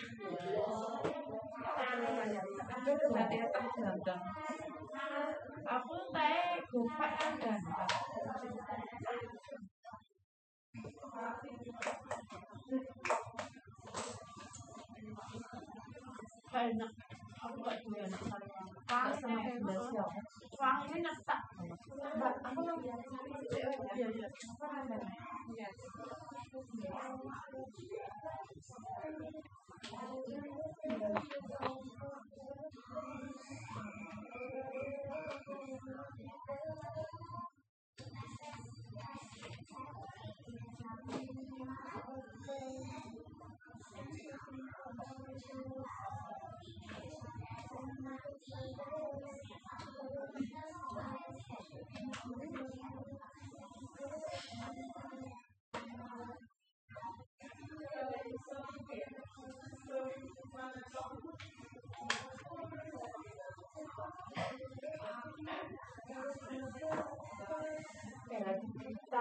Aku tae gopak kan ganteng. Enak. Aku tak Wangi Wangi nyetak. Mbak, aku mau Iya, iya.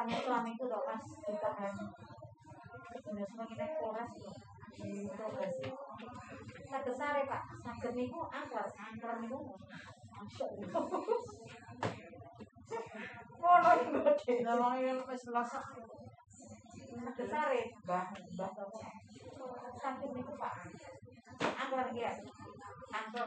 Tanya suami itu loh pas ditahan Bener semua kita kelas loh. Di progresi Sakit sare pak, sakit niku angker, angker niku Masuk Kono iku gede Namanya yang pas lasak Sakit sare, mbah, pak. Angker ya. Angker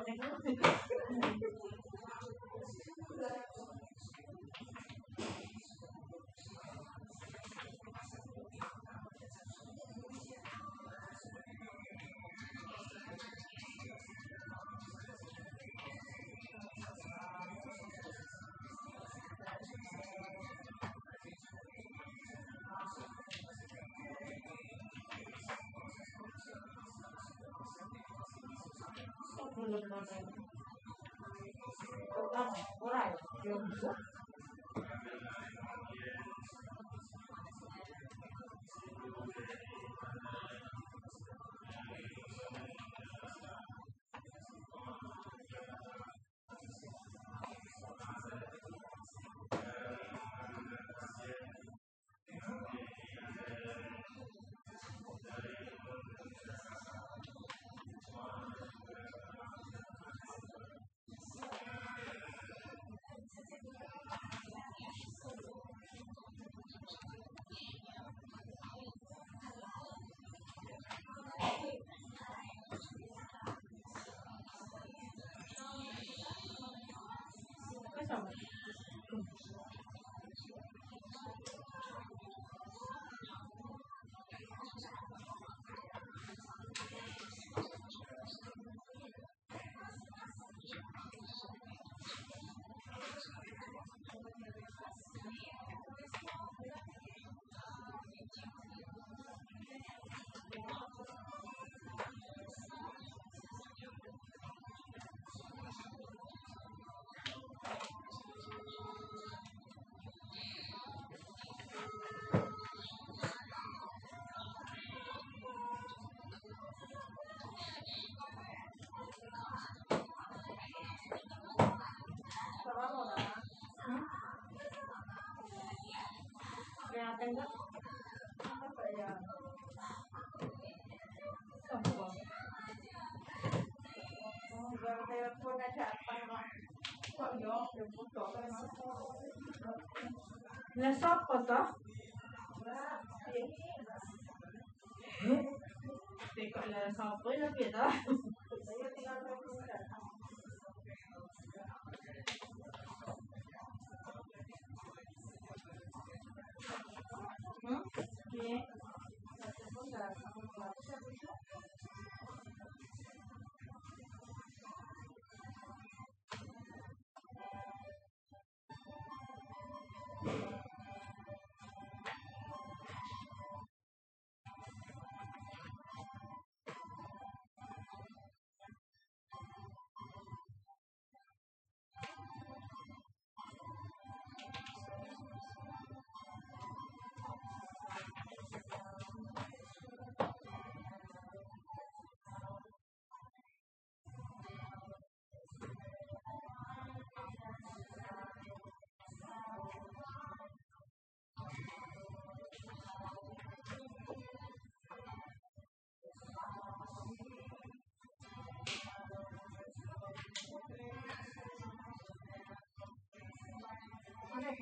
Ora, yo bisa. Kelihatan enggak? apa ya? Nomor telepon aja apa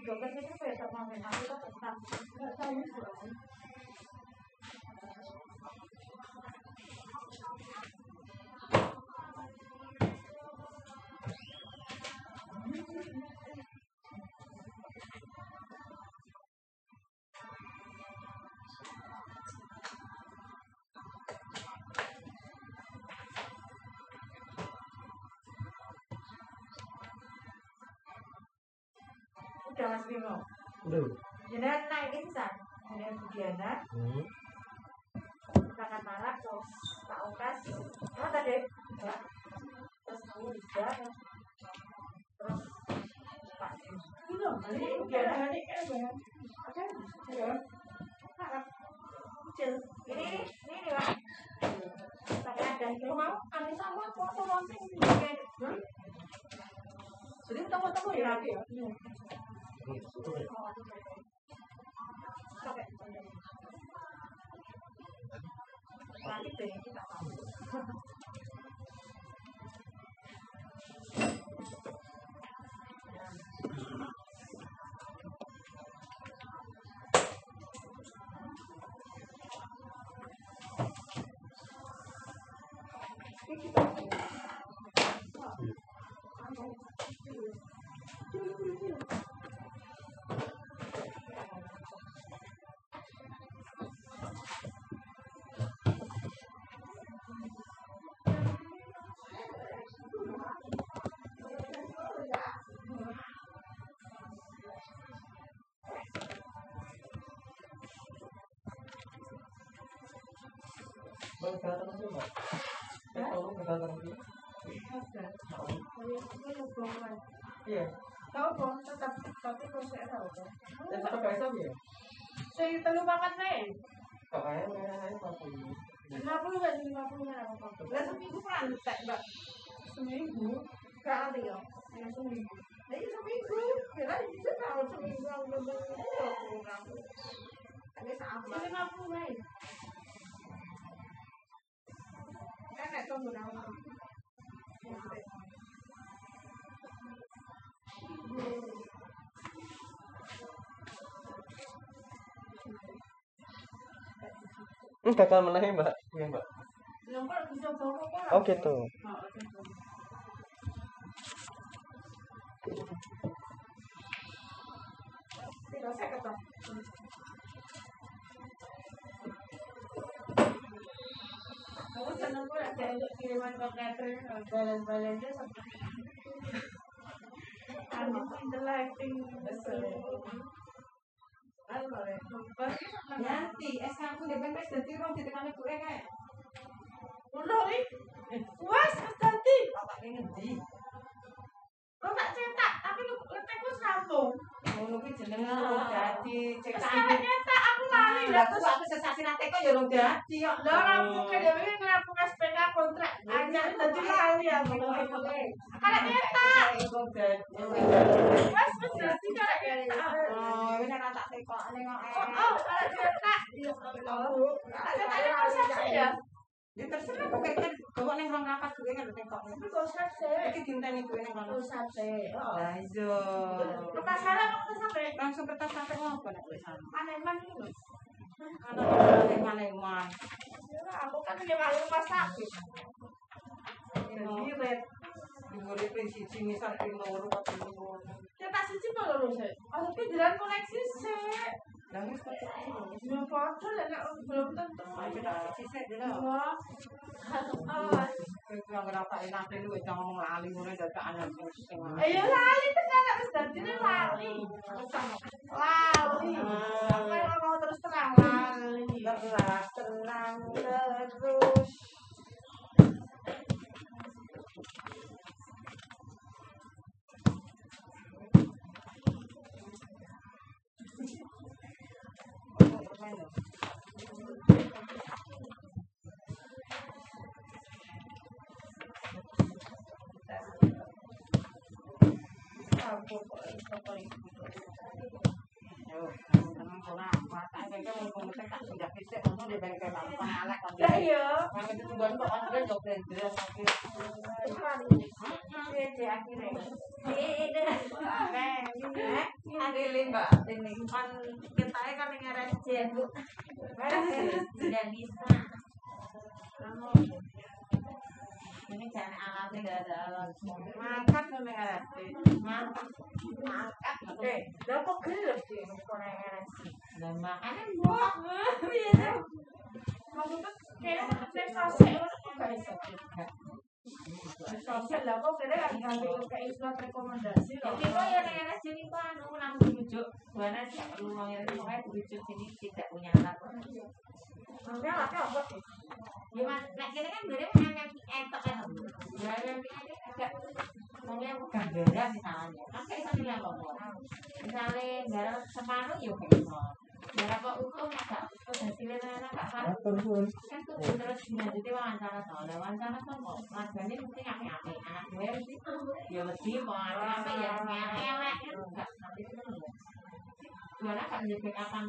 Mana juga kan itu kayak sama main aku tuh tentang nggak tahu sih. Udah Mas Bimo. Udah. Jenengan naik insan. Jenengan Budiana. Hmm. Malam terus tak ukas. Oh tadi. Terus kamu juga. Terus Pak. Ini Budiana ini kan. Oke. Ya. Kecil. Ini ini ini nih Pak. Pakai ada. Kalau mau ambil sama foto langsung. Hmm? Jadi temu-temu ya lagi ya. Nanti deh, kita tahu. Bang, kelihatan sih, Mbak. Saya tahu kelihatan sih. Iya. Tahu dong, tetap tapi kok saya tahu dong. Dan tetap sama ya? Saya telu makan nih. Kok kayak merah saya pasti. Lima puluh kan, lima puluh kan apa Lah seminggu kan tak mbak. Seminggu. Gak ada ya. Ya seminggu. Nah ini seminggu. Kira bisa tahu seminggu aku belum program. Ada sama. Lima puluh kan. Nak tunggu nama. Hmm, gagal menang Mbak. Iya, Mbak. Belum bisa bawa? Oh, gitu. Oh, gitu. Tidak saya kata. Kamu senang pun ada untuk kiriman ke catering balance-balance sampai Anu interacting betul. Halo, Yanti, SK aku di BMS dan tirong di tengah ibu eh kayak. Udah nih, puas ganti. Bapak pengen di. Tak cetak, tapi letakku sambung. Ngono kuwi jenenge urung dadi cetak. sampai cetak aku lali aku terus aku sensasi nate kok ya urung dadi kok. Lah rampung ke dewe ngerampung SPK kontrak anyar dadi lali aku. Cetak, urung dadi. puas wis dadi kalau cetak. Oh, wis ora tak tekokne kok. Oh, oh, kalau cetak, Ada tadi konsepsi ya. Ya terserah kok kayak bawa neng ruang rapat gue kan nek kok. Kok usah sih. Kayak cinta nih gue neng kok. Usah sih. Oh. Ayo. Kertas salah kok tuh. Langsung kertas sampai ngopo nek nih gue sama. Mana lho. Ana Karena kertas yang? Aku kan punya malu pas sakit. Ngirit. Ngirit prinsip sini sampai mau rumah tuh. Kertas siji mau loro sih. Aku pikiran koleksi sih. Lah wis kok Belum foto dan belum tentu. Ayo kita sisik dulu. Wah. Yang ngerasa enak lu wis ngomong lali ngono dadak anak. Ayo lali tenan wis dadine lali. Lali. Apa yang ngomong terus terang lali. Lah tenang terus. Lah iya. Ini jangan alatnya gak ada alat. Mangkat tuh nih alat. Mangkat. Mangkat. Oke, lah kok gelap sih koneksi. Dan makanya Wah, iya. Maksudnya kayaknya nek sosek ngono kok gak. Nek Sosek lah kok kira kayak surat rekomendasi loh. Jadi kok ya anak sini kok anu langsung rujuk. Buana sih perlu mengirim pokoknya rujuk sini tidak punya alat. Nanti alatnya apa sih? Ya mas, nek kan kan. Ya yang agak misalnya, kan kayak separuh ya kok utuh terus hasilnya ternyata gak paruh. Kan tuh terus dilanjuti wawancara soalnya wawancara kan warganya mesti anak gue ya mesti mau ya kan nanti kan kan kapan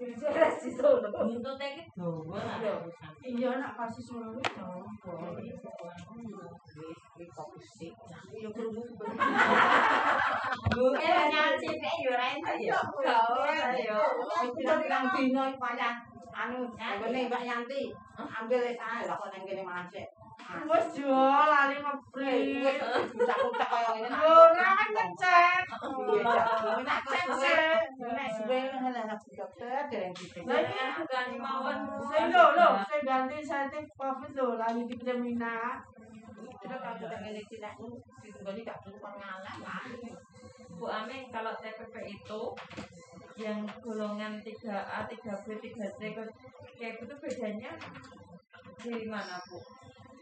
Wis resi solo. Nindo teke dawa. Iya nak pasti solo wis dawa. Iki kok. Yo krungu. Bu, eh nyanti yo ora entek yo. Ya yo. Iki nang dino iki. Anu, ngene Mbak Yanti, ambil wis ae lah kok nang kene mancek. Wes jo lali ngebri. Kucak-kucak kaya ngene. Ora kan ngecek. Cek sih. Nek suwe ngene nak dokter dereng gitu. Lah ganti mawon. Sing lho, lho, sing ganti sentif covid lho lali di Pertamina. Itu kalau kita milih tidak ini gak perlu pengalah lah. Bu Ame kalau TPP itu yang golongan 3A, 3B, 3C kayak itu bedanya dari mana Bu?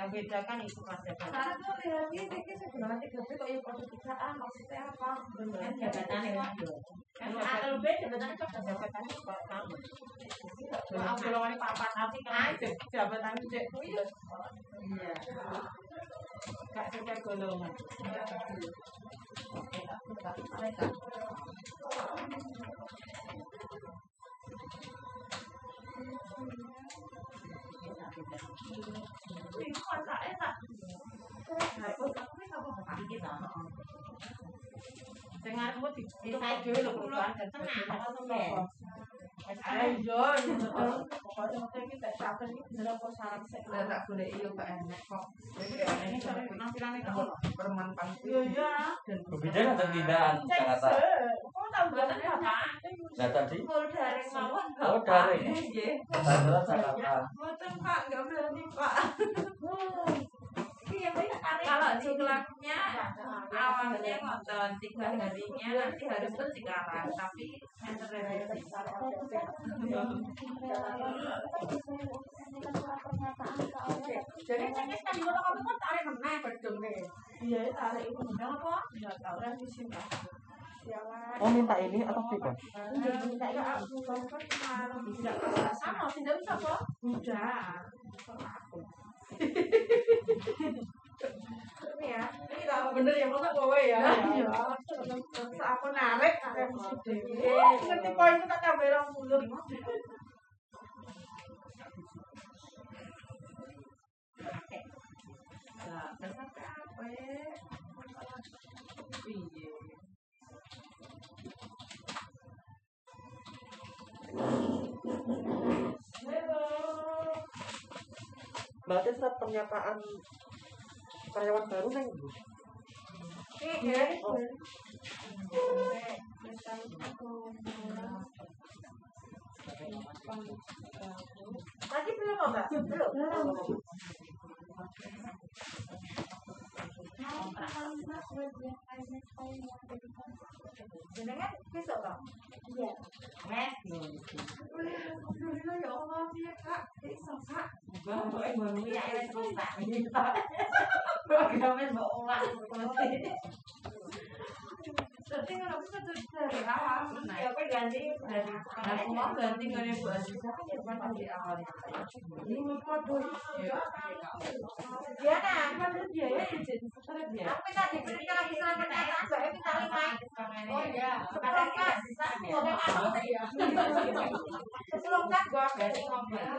Yang beda kan itu kelas jabatan. Satu lagi ini sebenarnya tiga B kok yang tiga A maksudnya apa? Kan jabatan ya. Kan atau B jabatan itu? Jabatan itu kok sama. Kalau golongannya papat nanti kan jabatan cek iya. Iya. Gak sesuai golongan. Oke, aku tak mereka. Itu masaknya tak. Nah, itu tapi kamu bukan kita. Sing aku Berbeda atau tidak? Kata. Oh, tadi? Oh, daring. Oh, daring. Oh, daring. Oh, daring. Oh, Iya, kalau ciklatnya awalnya ngotot tiga harinya nanti hari itu cikarang tapi Jadi kan kamu kan tarik meneh bedung nih. Iya, tarik itu apa? Enggak tahu revisi. Oh minta ini atau tidak? Minta ya aku kan kemarin tidak sama, tidak bisa kok. Udah. Ya, ini tahu bener ya masa kowe ya. Iya. Terus aku narik revisi dhewe. Ngerti poin tak tambah 20. Lah, terus apa ya? Piye? Berarti saat pernyataan karyawan baru neng Bu? Iya. Lagi belum Mbak? Belum. Jenengan besok Bang? Iya. Mes. Alhamdulillah ya Allah ya Kak. Besok Kak. Bapak ibu ya wis rusak. Programnya mbok ulang Tapi kalau bisa tuh dari awal, nah, ya aku ganti dari aku mau ganti dari Bu Aziza kan ya bukan dari awal. Ini ya. Ya nah, kan dia ya jadi tadi ketika lagi sama lima. Oh iya, Sekarang Kak. Ngomong apa ya? Sebelum kan gua dari ngomong.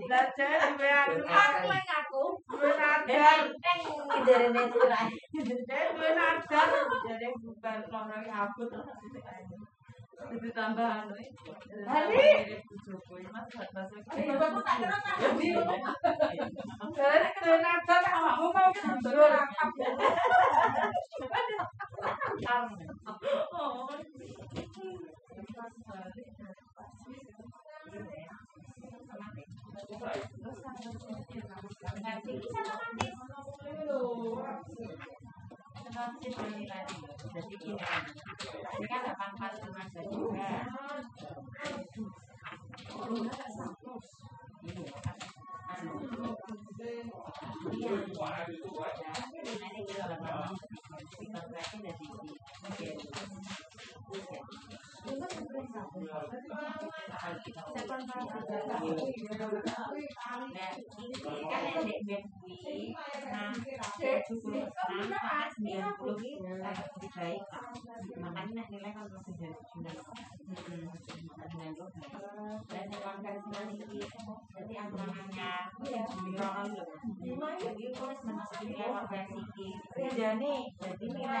Belajar aku aku. Duwe nadar. Kiderene surai. Duwe nadar. Jadi bukan aku Itu. Jadi. Jadi gini, ini kan 84 remaja juga. Makanya nilai kalau jadi nilai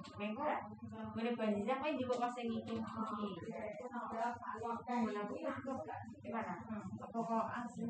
Mengko ngene banjir apa juga pas sing iki. Gimana? Apa kok asli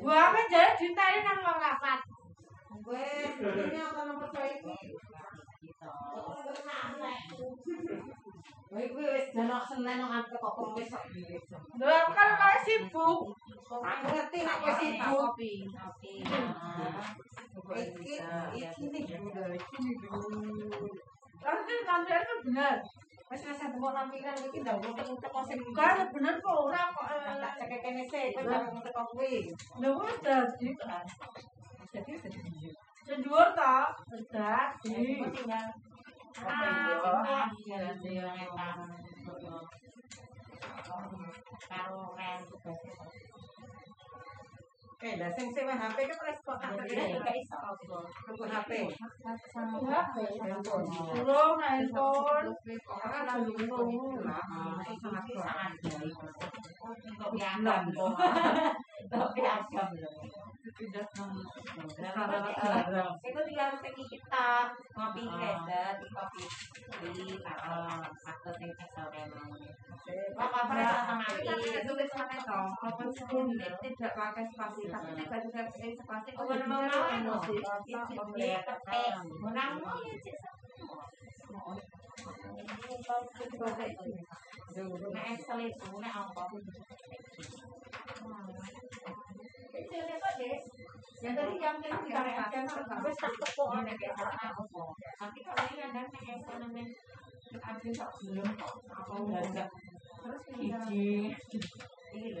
Gua apa jadi ditanya nang wong rapat. Gue ini apa nomor saya ini? Gue wis nang aku kok kok iki. Lah kan sibuk. Aku ngerti nek kowe sibuk. Iki iki nih udah iki. Kan kan kantor itu benar. Wis wis temu nampilan iki ndak utek-utek kok sing Kan bener kok ora kok. tak cek kene kowe kok kuwi. Lha wis dadi. Jadi sedih. Sedhuwur ta? karo kan tugas Eh, lah sing sewa HP kan wis kok tak kene gak iso apa. Tunggu HP. Handphone. Durung handphone. Orang lagi ngomong lah, sangat sangat baik. Kok piagam loh. Kok piagam loh. Itu tinggal pergi kita ngopi hebat, kopi. Di faktor yang sore Bapak pernah sama ini yang tadi yang kita tarik akan kalau ini ada kayak elemen tak belum apa enggak terus ini ini.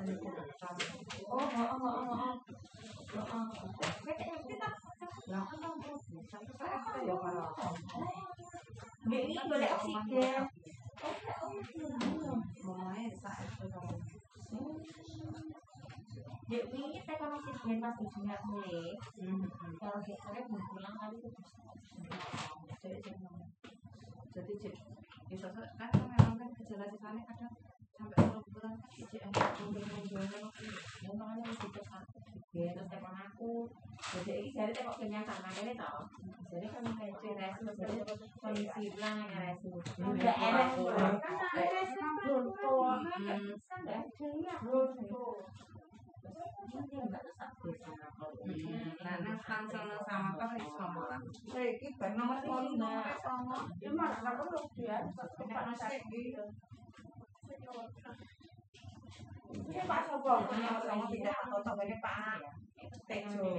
satu. Oh, oh, oh, oh, oh. Ini boleh oksigen. Dek ini kita kan oksigen pas ujinya mulai. Kalau kita belum pulang kali itu. Jadi bisa kan memang kan gejala-gejalanya kadang sampai kalau bulan cek yang mungkin-mungkin yang mana itu. Kan ya terus telepon aku. Jadi ini jadi kenyataan makanya tau jadi kan kayak resu jadi kondisi bilang yang resu udah enak kan resu tua kan? Nggak Karena sama sama apa sama lah. Saya kita nomor lima sama. Cuma kalau lu dia tempat nasi gitu. Ini Pak Sopo, yang tidak atau ini Pak Tejo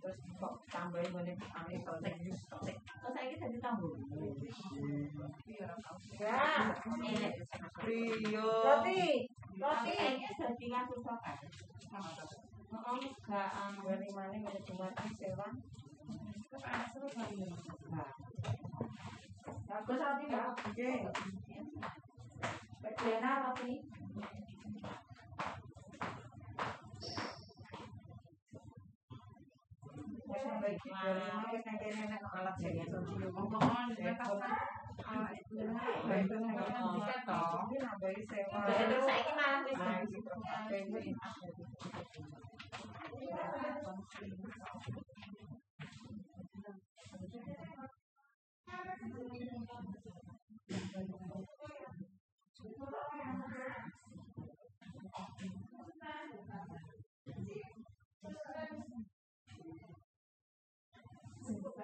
Terus kok tambah ngene ame Amir, kalau saya ini Pak Tejo saya ini jadi tambah Ya, Rio Roti, Roti Ini jadi ngasih sopan Maaf, gak anggar ini mana, gak ada cuma Tejo Terus kan, Oke Diana apa sih? Baik,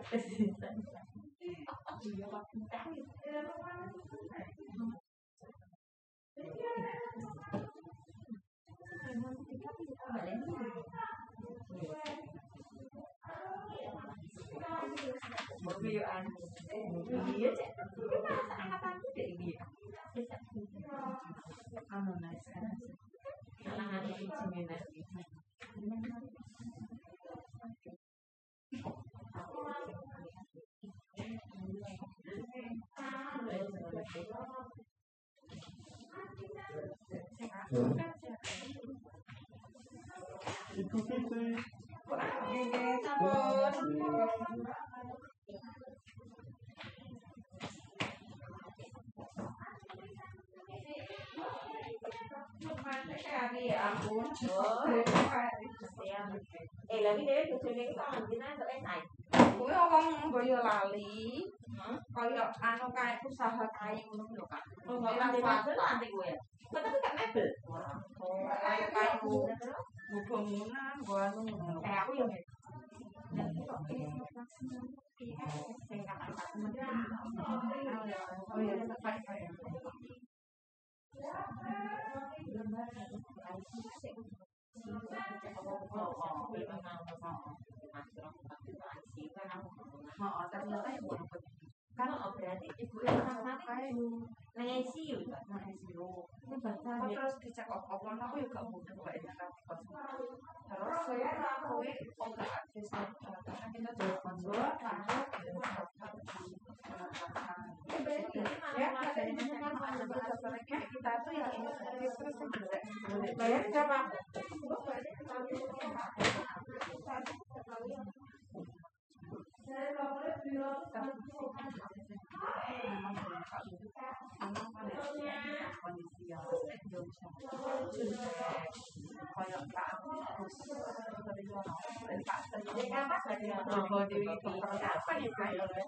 Bagaimana roti? Iya. Tapi masa nice Eh, lagi deh, kecilnya kita ambilnya, kita lihat, ayo. Uwe, orang, boyo lali. Wong boyo lali. Kaya anu kae usaha kayu ngono lho, Kak. Oh, nggak nanti mabel nanti gue ya. Kok tapi kan mebel. Kayu kayu bangunan, gua anu ngono. Kayak aku ya. Oh iya, kayu kalau berarti ibu yang sama kayu nang ICU kan Nah, ICU. ini bahasa Kok terus dicek opo aku ya gak mudah kok ini kan? Terus saya aku obat bisa karena kita jual sponsor ya katanya kan kita tuh yang ini terus terus bayar siapa thế mà mới đưa tất cả những cuộc tham khảo này để mà có thể phát triển các khả năng quan hệ còn những gì ở sẽ nhiều trong trừ coi là tạo một số và bây giờ để tạo thành cái ca bắt là gì là rồi rồi thì cũng có cả phát hiện này rồi đấy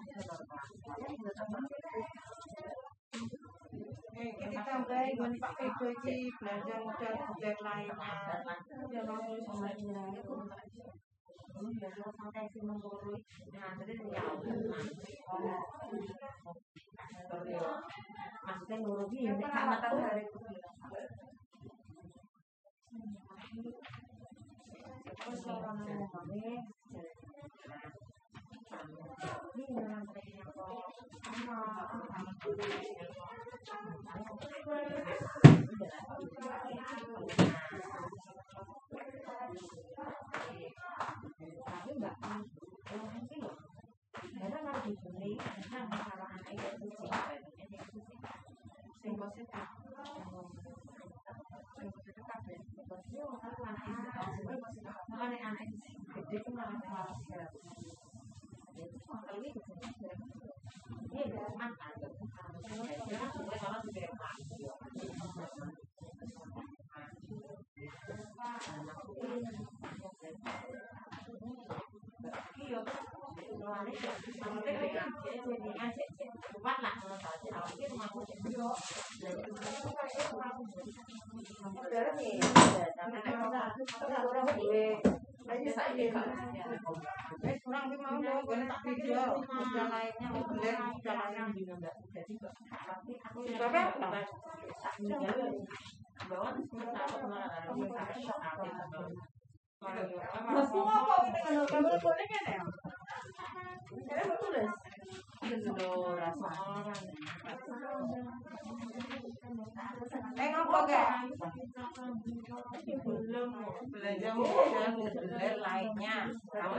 kita tambah dengan pakai kunci belanja modal belanja lain. Jangan sampai modal budget lainnya ya langsung sama dia sampai si menggurui nah jadi dia maksudnya ngurugi ya karena kan hari terus orang ngomongnya tapi enggak orang sih loh sing anak itu Terima kasih. Mas mau apa kita kan kamera boleh kan ya? Saya mau tulis. eh ngapa gak belum modal beli lainnya kamu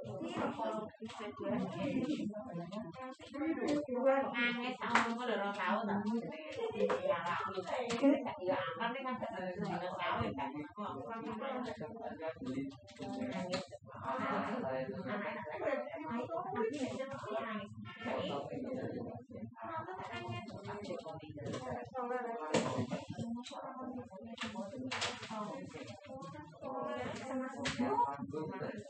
ini kita kita Ya, ya. Aku tak udah lorong enggak. Enggak dia nah. Nangis sama kamu udah orang tahu tak? Ya lah, ya kan ini kan udah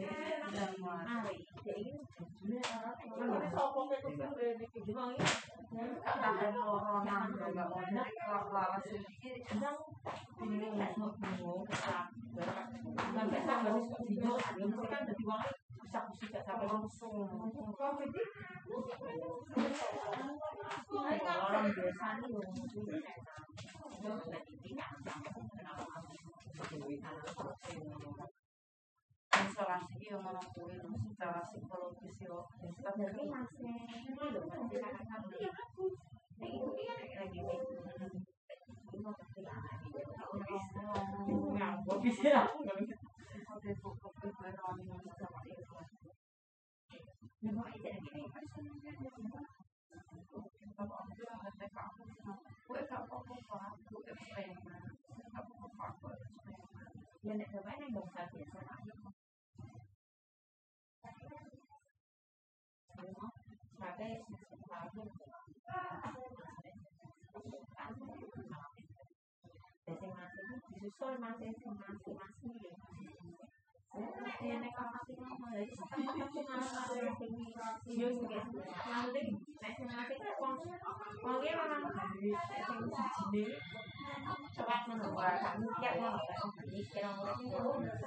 kan? Nangis. Isolasi yo ngono kuwi lho, secara psikologis yo tapi Ya nek bapak nek bangsa biasa disusul masih masih masih ya nek masih ngomong dari sekarang tapi masih masih yo sih nanti nek sing masih wong wong iki memang dari sing siji cepat menunggu kami tiap mau mikir orang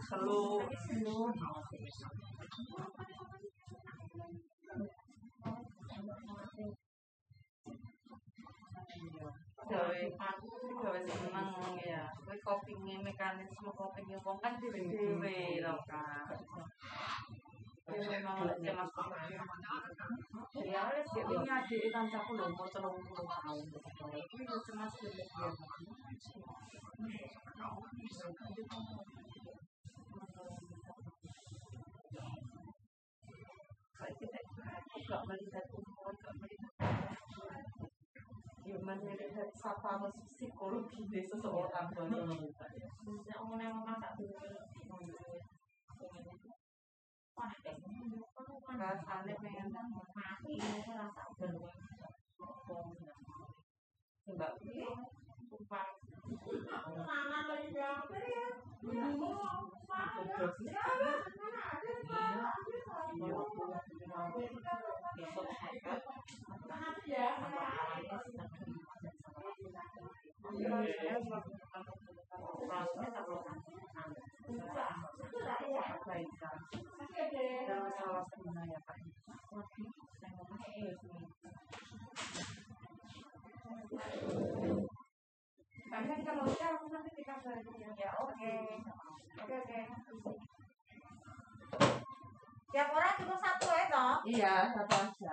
selu selu gawe gawe seneng ya. Kowe coping mekanisme coping wong kan dhewe-dhewe lho kan ya wis ini adik kancaku lho umur 30 tahun. Iki yo cemas dhewe Gak melihat umur, gak melihat Gimana lihat siapa masuk psikologi di seseorang tuh? Mungkin orang yang memang tak Wah, besok ya kalau nanti ya. Oke. Oke oke Tiap orang cuma satu ya toh? iya satu aja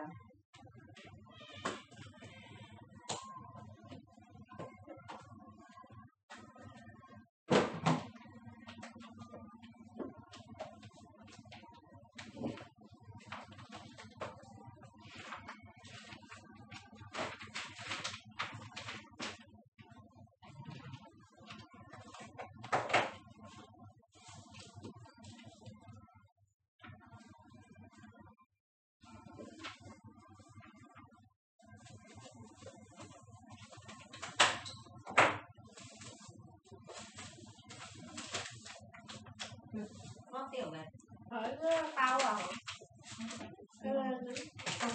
Ya, Mbak? Aku tahu aku.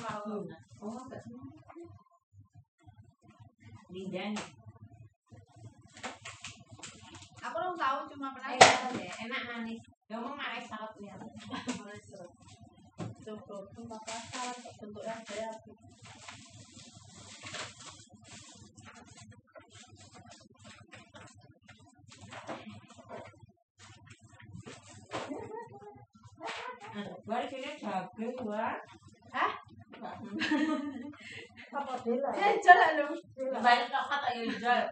Tahu. Oh. Lidan. Aku belum tahu cuma pernah Eh, lihat ya. Enak manis. Manis sangat lihat. Manis terus. Cukup. Maka salah bentuknya saya. Gua di sini daging gua. Hah? Apa bela? Dia jalan lu. Banyak kok kata Yujal.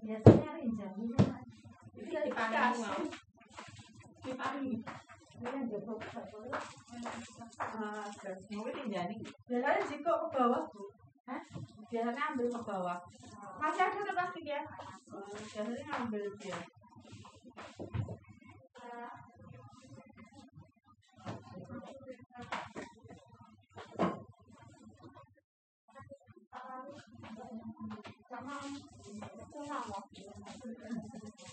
Biasanya rinjang. Dia dikasih. Diparingi. Ini kan jemput. Ah, dan Mungkin jadi. Biasanya jika ke bawah, Bu. Hah? Biasanya ambil ke bawah. Masih ada tuh pasti dia. Oh, Biasanya ambil dia. 啊，说话了。